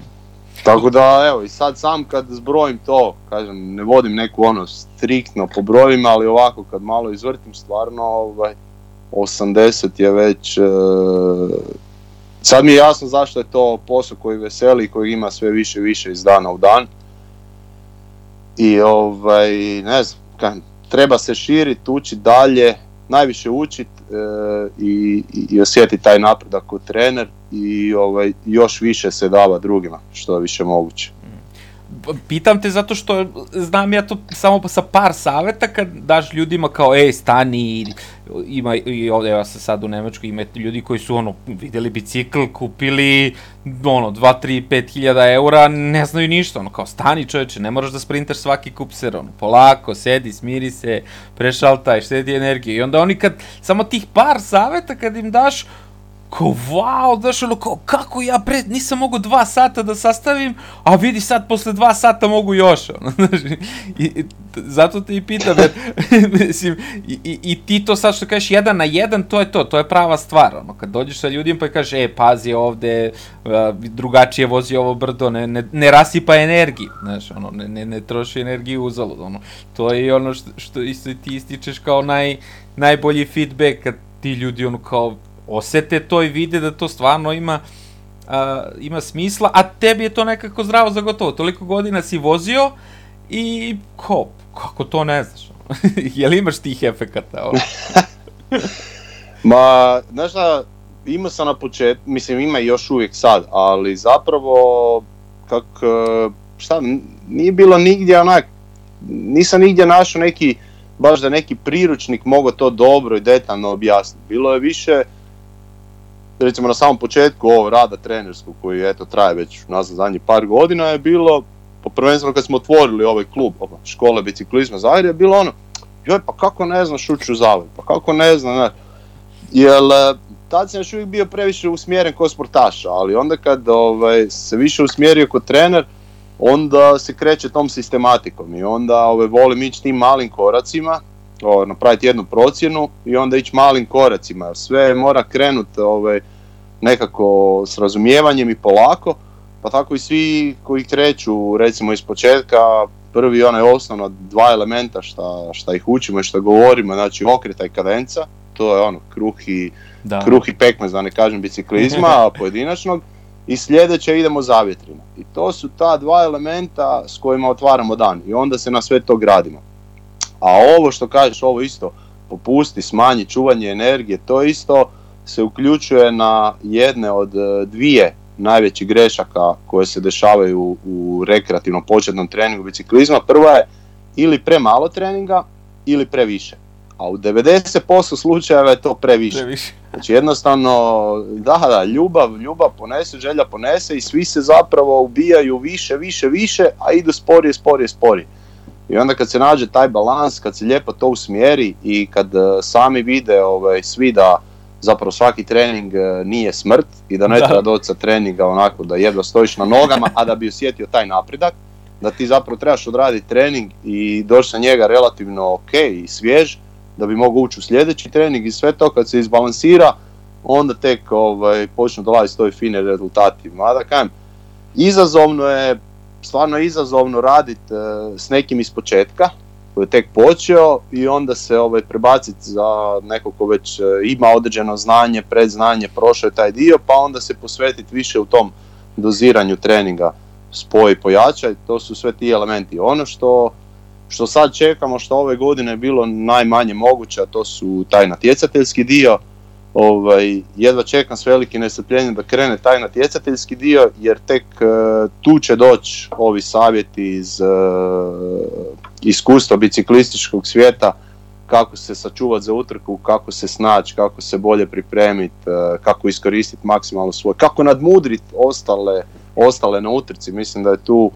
Tako da evo i sad sam kad zbrojim to, kažem ne vodim neku ono striktno po brojima, ali ovako kad malo izvrtim stvarno ovaj, 80 je već, e, sad mi je jasno zašto je to posao koji veseli i koji ima sve više i više iz dana u dan. I ovaj, ne znam, treba se širiti, ući dalje, najviše učit e, i, i osjetiti taj napredak u trener i ovaj, još više se dava drugima što je više moguće pitam te zato što znam ja to samo sa par saveta kad daš ljudima kao ej stani ima i ovde ja sam sad u Nemačkoj ima ljudi koji su ono videli bicikl kupili ono 2 3 5 hiljada eura ne znaju ništa ono kao stani čoveče ne moraš da sprintaš svaki kupser ono polako sedi smiri se prešaltaj štedi energiju i onda oni kad samo tih par saveta kad im daš kao wow, znaš ono kao kako ja pre, nisam mogao dva sata da sastavim, a vidi sad posle dva sata mogu još, ono, znaš, i, zato te i pitam, jer, mislim, i, i, ti to sad što kažeš jedan na jedan, to je to, to je prava stvar, ono, kad dođeš sa ljudima pa i kažeš, e, pazi ovde, drugačije vozi ovo brdo, ne, ne, ne rasipa energiju, znaš, ono, ne, ne, ne troši energiju uzalud, ono, to je ono što, što isto ti ističeš kao naj, najbolji feedback kad ti ljudi ono kao osete to i vide da to stvarno ima ima smisla, a tebi je to nekako zdravo za gotovo. Toliko godina si vozio i ko, kako to ne znaš? Jel imaš tih efekata? Ma, znaš šta, ima sam na početku, mislim ima još uvijek sad, ali zapravo kak, e, šta, nije bilo nigdje onak, nisam nigdje našao neki, baš da neki priručnik mogao to dobro i detaljno objasniti. Bilo je više, recimo na samom početku ovog rada trenerskog koji eto traje već nazad zadnjih par godina je bilo, po prvenstveno kad smo otvorili ovaj klub ova, škole biciklizma Zagreb, je bilo ono, joj pa kako ne znaš šuću zavod pa kako ne znam, ne. Jer e, tad sam još uvijek bio previše usmjeren kod sportaša, ali onda kad ovaj, se više usmjerio kao trener, onda se kreće tom sistematikom i onda ovaj, volim ići tim malim koracima, o, ono, napraviti jednu procjenu i onda ići malim koracima. Sve mora krenuti ovaj, nekako s razumijevanjem i polako, pa tako i svi koji kreću recimo iz početka, prvi onaj osnovno dva elementa šta, ih učimo i šta govorimo, znači okreta i kadenca, to je ono kruh i, da. Kruh i pekmez, da ne kažem biciklizma pojedinačnog, i sljedeće idemo zavjetrima. I to su ta dva elementa s kojima otvaramo dan i onda se na sve to gradimo. A ovo što kažeš, ovo isto, popusti, smanji čuvanje energije, to isto se uključuje na jedne od e, dvije najvećih grešaka koje se dešavaju u rekreativnom početnom treningu biciklizma. Prva je ili premalo treninga ili previše. A u 90% slučajeva je to previše. previše. Znači jednostavno, da, da, ljubav, ljubav ponese, želja ponese i svi se zapravo ubijaju više, više, više, a idu sporije, sporije, sporije. I onda kad se nađe taj balans, kad se lijepo to usmjeri i kad e, sami vide ovaj, svi da zapravo svaki trening e, nije smrt i da ne treba doći sa treninga onako da jedva stojiš na nogama, a da bi osjetio taj napredak, da ti zapravo trebaš odraditi trening i doći sa njega relativno ok i svjež, da bi mogao ući u sljedeći trening i sve to kad se izbalansira, onda tek ovaj, počnu dolaziti toj fine rezultati. Mada kajem, izazovno je stvarno izazovno raditi e, s nekim iz početka koji je tek počeo i onda se ovaj, prebaciti za nekog ko već e, ima određeno znanje, predznanje, prošao je taj dio, pa onda se posvetiti više u tom doziranju treninga spoj pojačaj, to su sve ti elementi. Ono što, što sad čekamo, što ove godine je bilo najmanje moguće, a to su taj natjecateljski dio, Ovaj, jedva čekam s velikim nestrpljenjem da krene taj natjecateljski dio jer tek e, tu će doći ovi savjeti iz e, iskustva biciklističkog svijeta kako se sačuvati za utrku, kako se snaći, kako se bolje pripremiti, e, kako iskoristiti maksimalno svoj, kako nadmudriti ostale, ostale na utrci. Mislim da je tu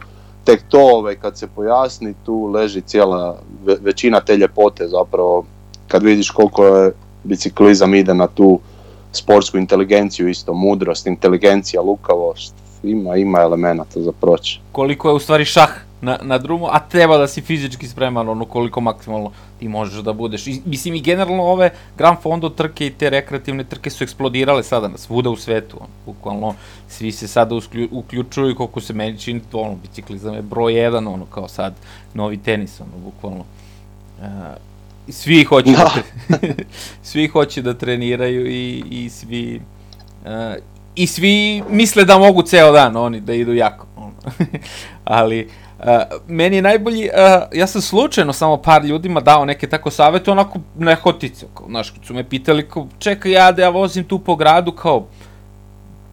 tek to ovaj, kad se pojasni tu leži cijela većina te ljepote zapravo kad vidiš koliko je biciklizam ide na tu sportsku inteligenciju isto, mudrost, inteligencija, lukavost, ima, ima elemenata za proći. Koliko je u stvari šah na, na drumu, a treba da si fizički spreman, ono koliko maksimalno ti možeš da budeš. mislim i generalno ove Gran Fondo trke i te rekreativne trke su eksplodirale sada na svuda u svetu. ono, bukvalno svi se sada uključuju i koliko se meni čini, ono, biciklizam je broj jedan, ono, kao sad, novi tenis, ono, bukvalno. E, svi hoće da, da svi hoće da treniraju i, i svi uh, i svi misle da mogu ceo dan oni da idu jako ali uh, meni je najbolji ja sam slučajno samo par ljudima dao neke tako savete onako nehotice znaš kad su me pitali čekaj ja da ja vozim tu po gradu kao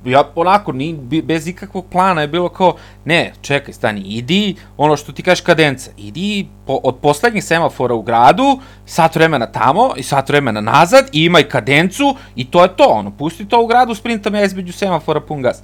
ja onako, ni, bez ikakvog plana je bilo kao, ne, čekaj, stani, idi, ono što ti kažeš kadenca, idi od poslednjih semafora u gradu, sat vremena tamo i sat vremena nazad i imaj kadencu i to je to, ono, pusti to u gradu, sprintam ja između semafora pun gas.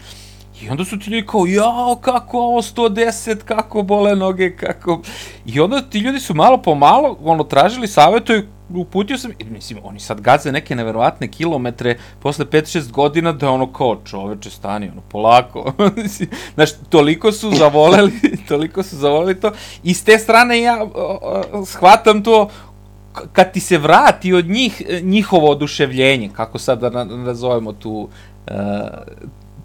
I onda su ti ljudi kao, jao, kako ovo 110, kako bole noge, kako... I onda ti ljudi su malo po malo, ono, tražili savjetuju uputio sam, mislim, oni sad gaze neke neverovatne kilometre posle 5-6 godina da ono kao čoveče stani, ono, polako. Znaš, toliko su zavoleli, toliko su zavoleli to. I s te strane ja uh, shvatam to kad ti se vrati od njih e, njihovo oduševljenje, kako sad da nazovemo tu, e,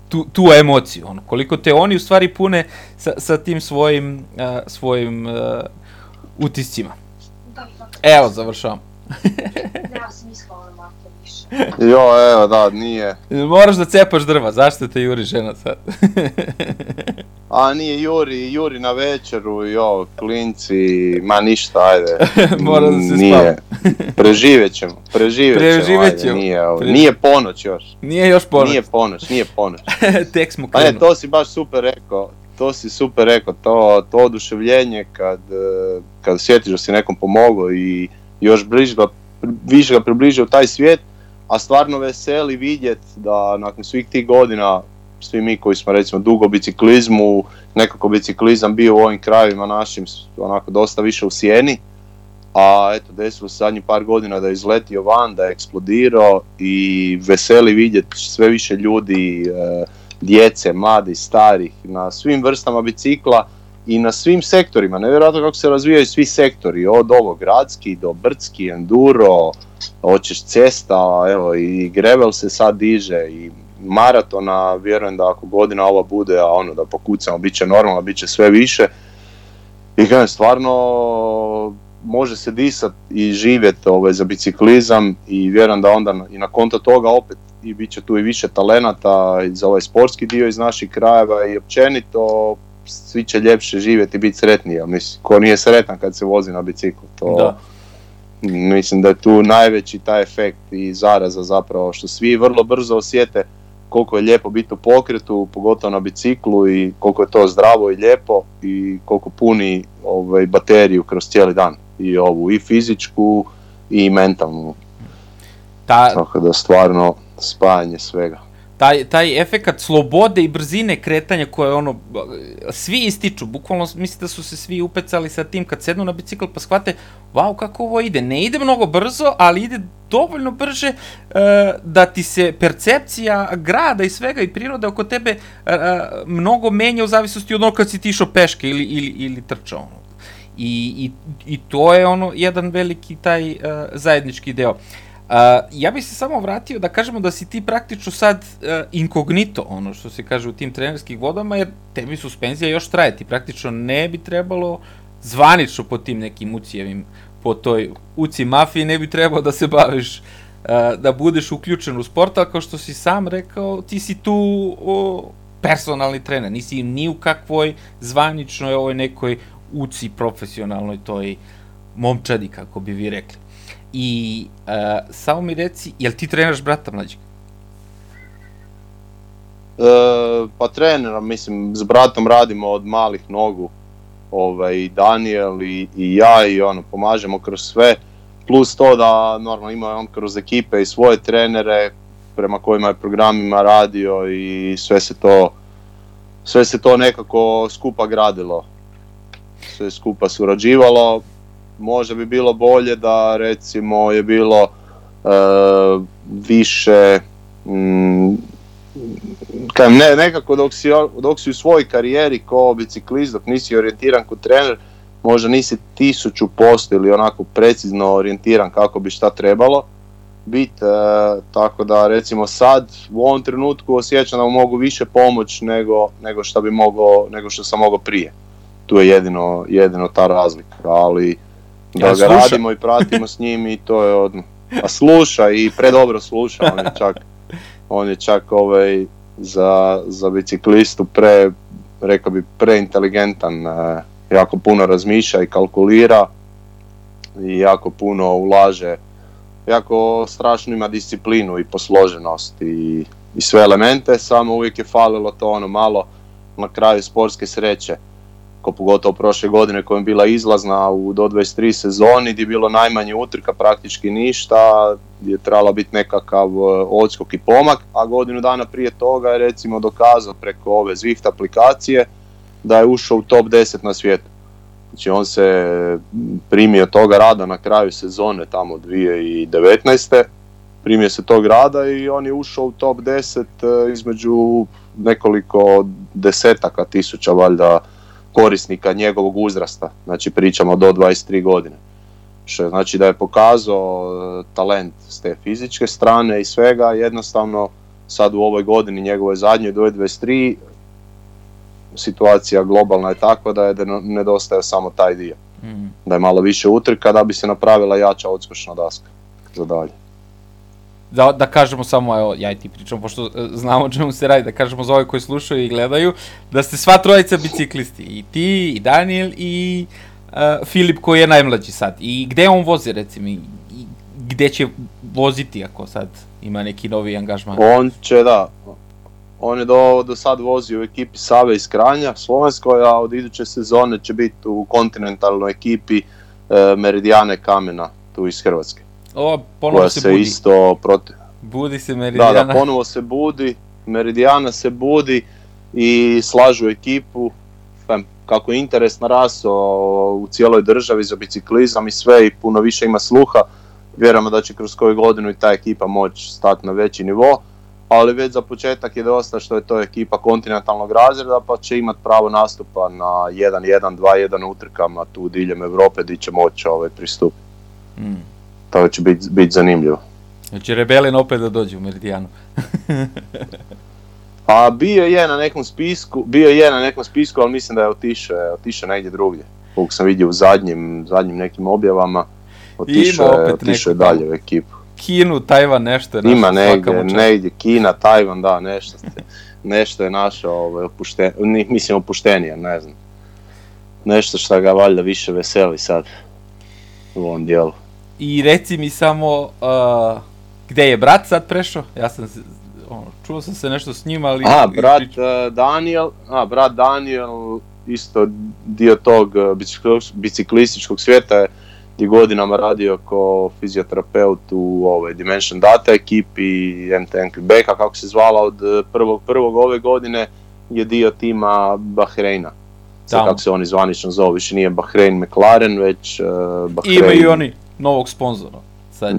tu, tu emociju, ono, koliko te oni u stvari pune sa, sa tim svojim, e, svojim uh, utiscima. Evo, završavam. Ono više. Jo, evo, da, nije. Moraš da cepaš drva, zašto te juri žena sad? A nije Juri, Juri na večeru, jo, klinci, ma ništa, ajde. Mora da se Nije, preživjet ćemo, preživjet, ćemo, ajde, nije, nije ponoć još. Nije još ponoć. Nije ponoć, nije ponoć. Tek smo pa krenuli. A to si baš super rekao, to si super rekao, to, to oduševljenje kad, eh, kad sjetiš da si nekom pomogao i još bliž ga, više ga približio taj svijet, a stvarno veseli vidjet da nakon svih tih godina svi mi koji smo recimo dugo biciklizmu, nekako biciklizam bio u ovim krajevima našim onako dosta više u sjeni, a eto desilo se zadnjih par godina da je izletio van, da je eksplodirao i veseli vidjet sve više ljudi, e, djece, mladi, starih na svim vrstama bicikla, i na svim sektorima. Nevjerojatno kako se razvijaju svi sektori, od ovo gradski do brdski, enduro, hoćeš cesta, evo i grevel se sad diže i maratona, vjerujem da ako godina ova bude, a ono da pokucamo, bit će normalno, bit će sve više. I kažem, stvarno može se disat i živjeti ovaj, za biciklizam i vjerujem da onda i na konta toga opet i bit će tu i više talenata za ovaj sportski dio iz naših krajeva i općenito svi će ljepše živjeti i biti sretniji, ali mislim, ko nije sretan kad se vozi na biciklu, to... Mislim da je tu najveći taj efekt i zaraza zapravo, što svi vrlo brzo osjete koliko je lijepo biti u pokretu, pogotovo na biciklu i koliko je to zdravo i lijepo i koliko puni ovaj, bateriju kroz cijeli dan i ovu i fizičku i mentalnu. Ta... Tako da stvarno spajanje svega taj, taj efekat slobode i brzine kretanja koje ono, svi ističu, bukvalno mislim da su se svi upecali sa tim kad sednu na bicikl pa shvate, wow kako ovo ide, ne ide mnogo brzo, ali ide dovoljno brže e, da ti se percepcija grada i svega i prirode oko tebe e, e, mnogo menja u zavisnosti od onoga kad si ti išao peške ili, ili, ili trčao. Ono. I, i, to je ono jedan veliki taj zajednički deo ja bih se samo vratio da kažemo da si ti praktično sad eh, inkognito, ono što se kaže u tim trenerskih vodama, jer tebi suspenzija još traje, ti praktično ne bi trebalo zvanično po tim nekim ucijevim, po toj uci mafiji ne bi trebalo da se baviš, eh, da budeš uključen u sport, ali kao što si sam rekao, ti si tu o, personalni trener, nisi ni u kakvoj zvaničnoj ovoj nekoj uci profesionalnoj toj momčadi, kako bi vi rekli. I uh, samo mi reci, jel ti treniraš brata mlađeg? E, pa trenerom, mislim, s bratom radimo od malih nogu. Ovaj, I Daniel i, ja i ono, pomažemo kroz sve. Plus to da normalno ima on kroz ekipe i svoje trenere prema kojima je programima radio i sve se to sve se to nekako skupa gradilo. Sve skupa surađivalo, možda bi bilo bolje da recimo je bilo e, više mm, ne, nekako dok si, dok si u svojoj karijeri ko biciklist, dok nisi orijentiran kod trener, možda nisi tisuću posto ili onako precizno orijentiran kako bi šta trebalo bit e, tako da recimo sad u ovom trenutku osjećam da mogu više pomoć nego, nego, šta bi mogao, nego što sam mogao prije. Tu je jedino, jedino ta razlika, ali da ga radimo i pratimo s njim i to je odmah. A pa sluša i predobro sluša, on je čak, on je čak ovaj, za, za biciklistu pre, rekao bi, preinteligentan, e, jako puno razmišlja i kalkulira i jako puno ulaže, jako strašno ima disciplinu i posloženost i, i sve elemente, samo uvijek je falilo to ono malo na kraju sportske sreće ko pogotovo prošle godine kojom je bila izlazna u do 23 sezoni gdje je bilo najmanje utrka, praktički ništa, gdje je trebala biti nekakav e, odskok i pomak, a godinu dana prije toga je recimo dokazao preko ove Zwift aplikacije da je ušao u top 10 na svijetu. Znači on se primio toga rada na kraju sezone tamo 2019. Primio se tog rada i on je ušao u top 10 e, između nekoliko desetaka tisuća valjda korisnika njegovog uzrasta, znači pričamo do 23 godine. Što znači da je pokazao e, talent s te fizičke strane i svega, jednostavno sad u ovoj godini njegovoj zadnjoj, do 23 situacija globalna je takva da je nedostaje samo taj dio. Mm. Da je malo više utrka da bi se napravila jača odskočna daska za dalje da, da kažemo samo, evo, ja i ti pričamo, pošto e, znamo o čemu se radi, da kažemo za ove koji slušaju i gledaju, da ste sva trojica biciklisti, i ti, i Daniel, i e, Filip koji je najmlađi sad. I gde on vozi, recimo, i, gde će voziti ako sad ima neki novi angažman? On će, da, on je do, do sad vozio u ekipi Save iz Kranja, Slovenskoj, a od iduće sezone će biti u kontinentalnoj ekipi e, Kamena, tu iz Hrvatske. O, ponovo se, budi. isto protiv... Budi se meridiana Da, da, ponovo se budi, meridiana se budi i slažu ekipu. Fem, kako je interes naraso u cijeloj državi za biciklizam i sve i puno više ima sluha, vjerujemo da će kroz koju godinu i ta ekipa moći stati na veći nivo, ali već za početak je dosta što je to ekipa kontinentalnog razreda pa će imati pravo nastupa na 1-1, 2-1 utrkama tu diljem Europe gdje će moći ovaj, pristupiti. Mm to će biti bit zanimljivo. Znači Rebelin opet da dođe u Meridijanu. A bio je na nekom spisku, bio je na nekom spisku, ali mislim da je otišao, je otišao negdje drugdje. Koliko sam vidio u zadnjim, zadnjim nekim objavama, otišao je, otišao je dalje u ekipu. Kinu, Tajvan, nešto je Ima negdje, negdje, Kina, Tajvan, da, nešto, nešto je našao, ovaj, opušten, mislim opuštenije, ne znam. Nešto što ga valjda više veseli sad u ovom dijelu. I reci mi samo gdje uh, gde je brat sad prešao? Ja sam se, ono, čuo sam se nešto s njim, ali... A, brat uh, Daniel, a, brat Daniel isto dio tog uh, biciklističkog svijeta je godinama radio kao fizioterapeut u Dimension Data ekipi MTN Quebeca kako se zvala od prvog, prvog ove godine je dio tima Bahreina. kako se oni zvanično zove, više nije Bahrein McLaren, već Bahrein... Imaju oni novog sponzora. Sad.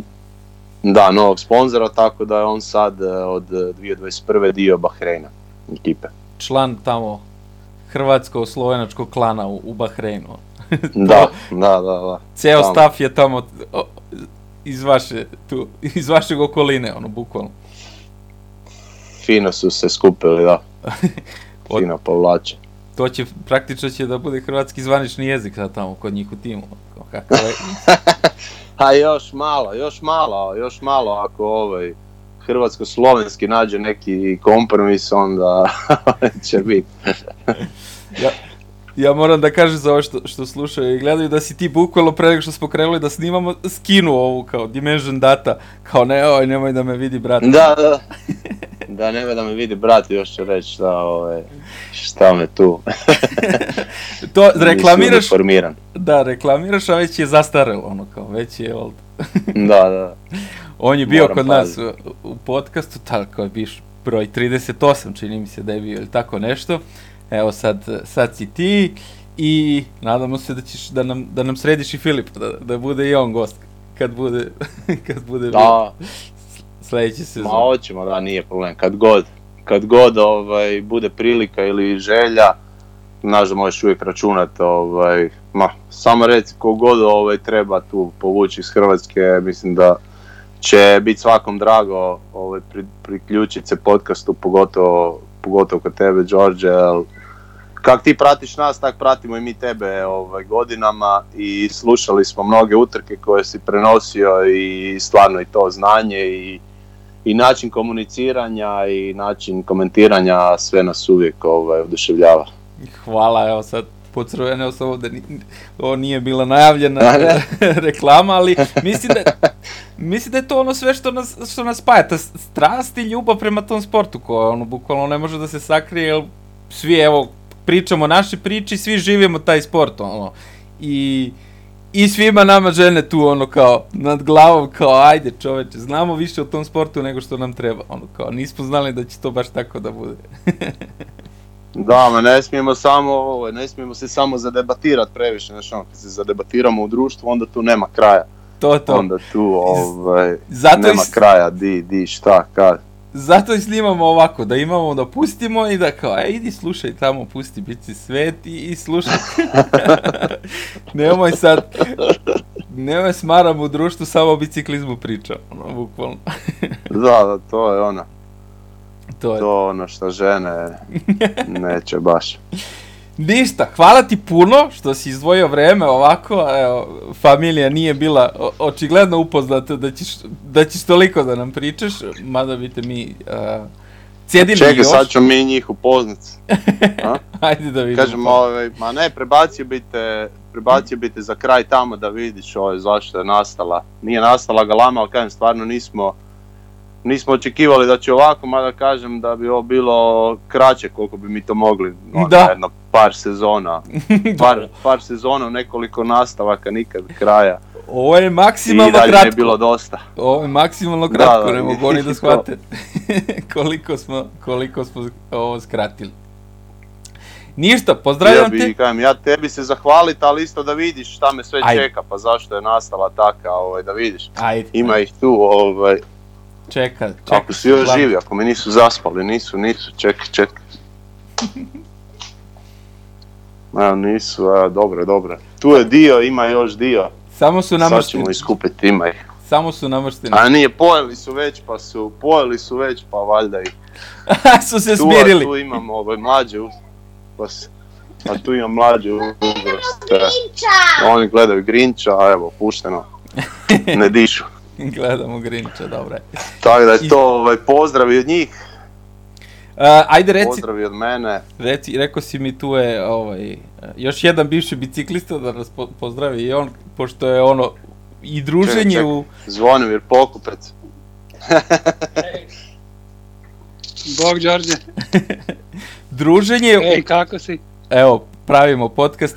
Da, novog sponzora, tako da je on sad e, od 2021. E, dio Bahreina ekipe. Član tamo hrvatsko-slovenačkog klana u, u Bahreinu. da, da, da, da. Ceo je tamo iz, vaše, tu, iz vašeg okoline, ono, bukvalno. Fino su se skupili, da. Fino povlače to će, praktično će da bude hrvatski zvanični jezik sad tamo kod njih u timu. Kako je? A još malo, još malo, još malo ako ovaj hrvatsko-slovenski nađe neki kompromis, onda će biti. ja, ja moram da kažem za ovo što, što slušaju i gledaju da si ti bukvalo pre nego što smo krenuli da snimamo skinu ovu kao Dimension Data, kao ne, oj nemoj da me vidi brat. Da, da. Da ne da me vidi brat još će reći šta, ove, ovaj, šta me tu. to reklamiraš, da reklamiraš, a već je zastarelo ono kao, već je old. da, da. On je bio kod nas u, podcastu, tako je biš broj 38 čini mi se da je bio ili tako nešto. Evo sad, sad si ti i nadamo se da ćeš da nam, da nam središ i Filipa, da, da bude i on gost kad bude kad bude da sljedeći Ma hoćemo, da, nije problem. Kad god, kad god ovaj, bude prilika ili želja, znaš možeš uvijek računati, ovaj, ma, samo reci kogod ovaj, treba tu povući iz Hrvatske, mislim da će biti svakom drago ovaj, priključiti se podcastu, pogotovo, pogotovo kod tebe, Đorđe, kak ti pratiš nas, tak pratimo i mi tebe ovaj, godinama i slušali smo mnoge utrke koje si prenosio i stvarno i to znanje i i način komuniciranja i način komentiranja sve nas uvijek ovaj, oduševljava. Hvala, evo sad pocrvene osobe da ovo nije bila najavljena reklama, ali mislim da, da je to ono sve što nas, što nas spaja, ta strast i ljubav prema tom sportu koja ono, bukvalno ne može da se sakrije, jer svi evo pričamo naši priči, svi živimo taj sport, ono, i i svima nama žene tu ono kao nad glavom kao ajde čoveče znamo više o tom sportu nego što nam treba ono kao nismo znali da će to baš tako da bude. da, ma ne smijemo samo ovaj, ne smijemo se samo zadebatirati previše, znači ono kad se zadebatiramo u društvu onda tu nema kraja. To to. Onda tu ovaj nema kraja di di šta kad. Zato i snimamo ovako, da imamo, da pustimo i da kao, e, idi slušaj tamo, pusti bici svet i, slušaj. nemoj sad, nemoj smaram u društvu, samo o biciklizmu priča, ono, bukvalno. da, da, to je ona. To je to ono što žene neće baš. Ništa, hvala ti puno što si izdvojio vreme ovako, evo, familija nije bila očigledno upoznata da ćeš, toliko da nam pričaš, mada bi te mi uh, još. Čekaj, sad ćemo mi njih upoznat. Ajde da vidimo. Kažem, ovaj, ma ne, prebacio bi, te, prebacio za kraj tamo da vidiš ovaj, zašto je nastala. Nije nastala galama, ali kažem, stvarno nismo nismo očekivali da će ovako, mada kažem da bi ovo bilo kraće koliko bi mi to mogli, ono, da. jedno par sezona, par, par sezona, nekoliko nastavaka, nikad kraja. Ovo je maksimalno I kratko. je bilo dosta. Ovo je maksimalno kratko, oni da shvate koliko smo, koliko smo ovo skratili. Ništa, pozdravljam ja te. ja tebi se zahvalit, ali isto da vidiš šta me sve čeka, pa zašto je nastala taka, ovaj, da vidiš. Ima ih tu, ovaj, Čeka, čeka. Ako si još živi, ako me nisu zaspali, nisu, nisu, čekaj, čekaj. A, nisu, a, dobro, dobro. Tu je dio, ima još dio. Samo su namršteni. Sad ćemo iskupiti, ima ih. Samo su namršteni. A nije, pojeli su već, pa su, pojeli su već, pa valjda ih. su se tu, smirili. tu imam ovaj, mlađe pa se... A tu imam mlađe Oni gledaju Grinča, a evo, pušteno. Ne dišu. Gledamo Grinča, dobro Tako da je to ovaj, pozdrav od njih. Uh, ajde reci... Pozdravi od mene. Reci, rekao si mi tu je ovaj, još jedan bivši biciklista da nas pozdravi i on, pošto je ono i druženje ček, ček. u... Zvonimir Pokupec. Bog, Đorđe. druženje u... Ej, kako si? Evo, pravimo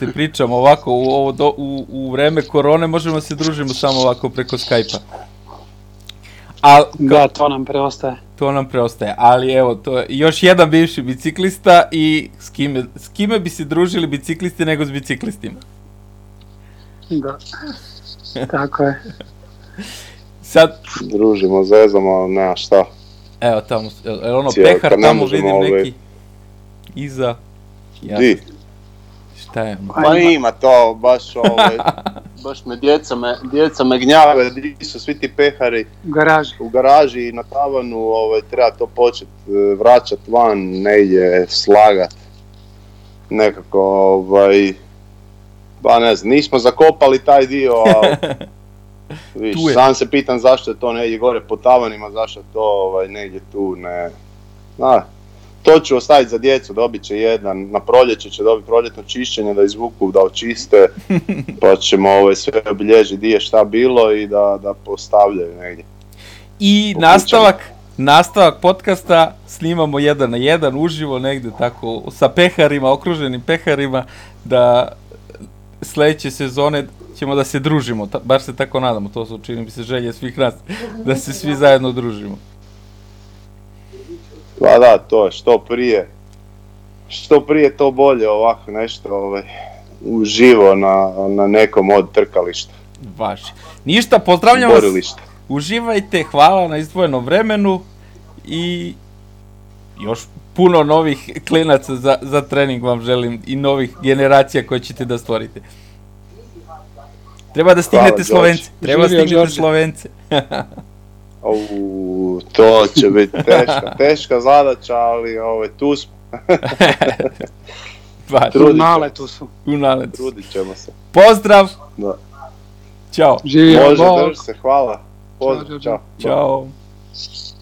i pričamo ovako u, ovo, u, vreme korone, možemo se družimo samo ovako preko Skype-a. Al, da, to nam preostaje. To nam preostaje, ali evo, to je još jedan bivši biciklista i s kime, s kime bi se družili biciklisti nego s biciklistima. Da, tako je. Sad... Družimo, zezamo, nema šta. Evo tamo, je ono pehar tamo vidim ovaj- neki iza. Di? Šta je? Pa ima to baš ovaj, baš me djeca me, djeca me gnjave, gdje su svi ti pehari garaži. u garaži i na tavanu, ovaj, treba to počet e, vraćat van, negdje slagat. Nekako, ovaj, ba ne znam, nismo zakopali taj dio, ali sam se pitam zašto je to negdje gore po tavanima, zašto je to ovaj, negdje tu ne... A, to ću ostaviti za djecu, dobit će jedan, na proljeće će dobiti proljetno čišćenje da izvuku, da očiste, pa ćemo ove ovaj, sve obilježiti di je šta bilo i da, da postavljaju negdje. I nastavak, nastavak podcasta snimamo jedan na jedan, uživo negdje tako, sa peharima, okruženim peharima, da sljedeće sezone ćemo da se družimo, bar se tako nadamo, to su čini mi se želje svih nas, da se svi zajedno družimo. Pa da, to je što prije. Što prije to bolje ovako nešto ovaj, uživo na, na nekom od trkališta. Baš. Ništa, pozdravljam vas. Uživajte, hvala na izdvojenom vremenu i još puno novih klinaca za, za trening vam želim i novih generacija koje ćete da stvorite. Treba da stignete Slovence. Treba da stignete Slovence. U, to će biti teška, teška zadaća, ali ove ovaj, tu smo. Ba, Trudit ćemo. su. U naletu. Trudit ćemo se. Pozdrav! Da. Ćao. Živio, Može, drži se, hvala. Pozdrav, čao. Čao.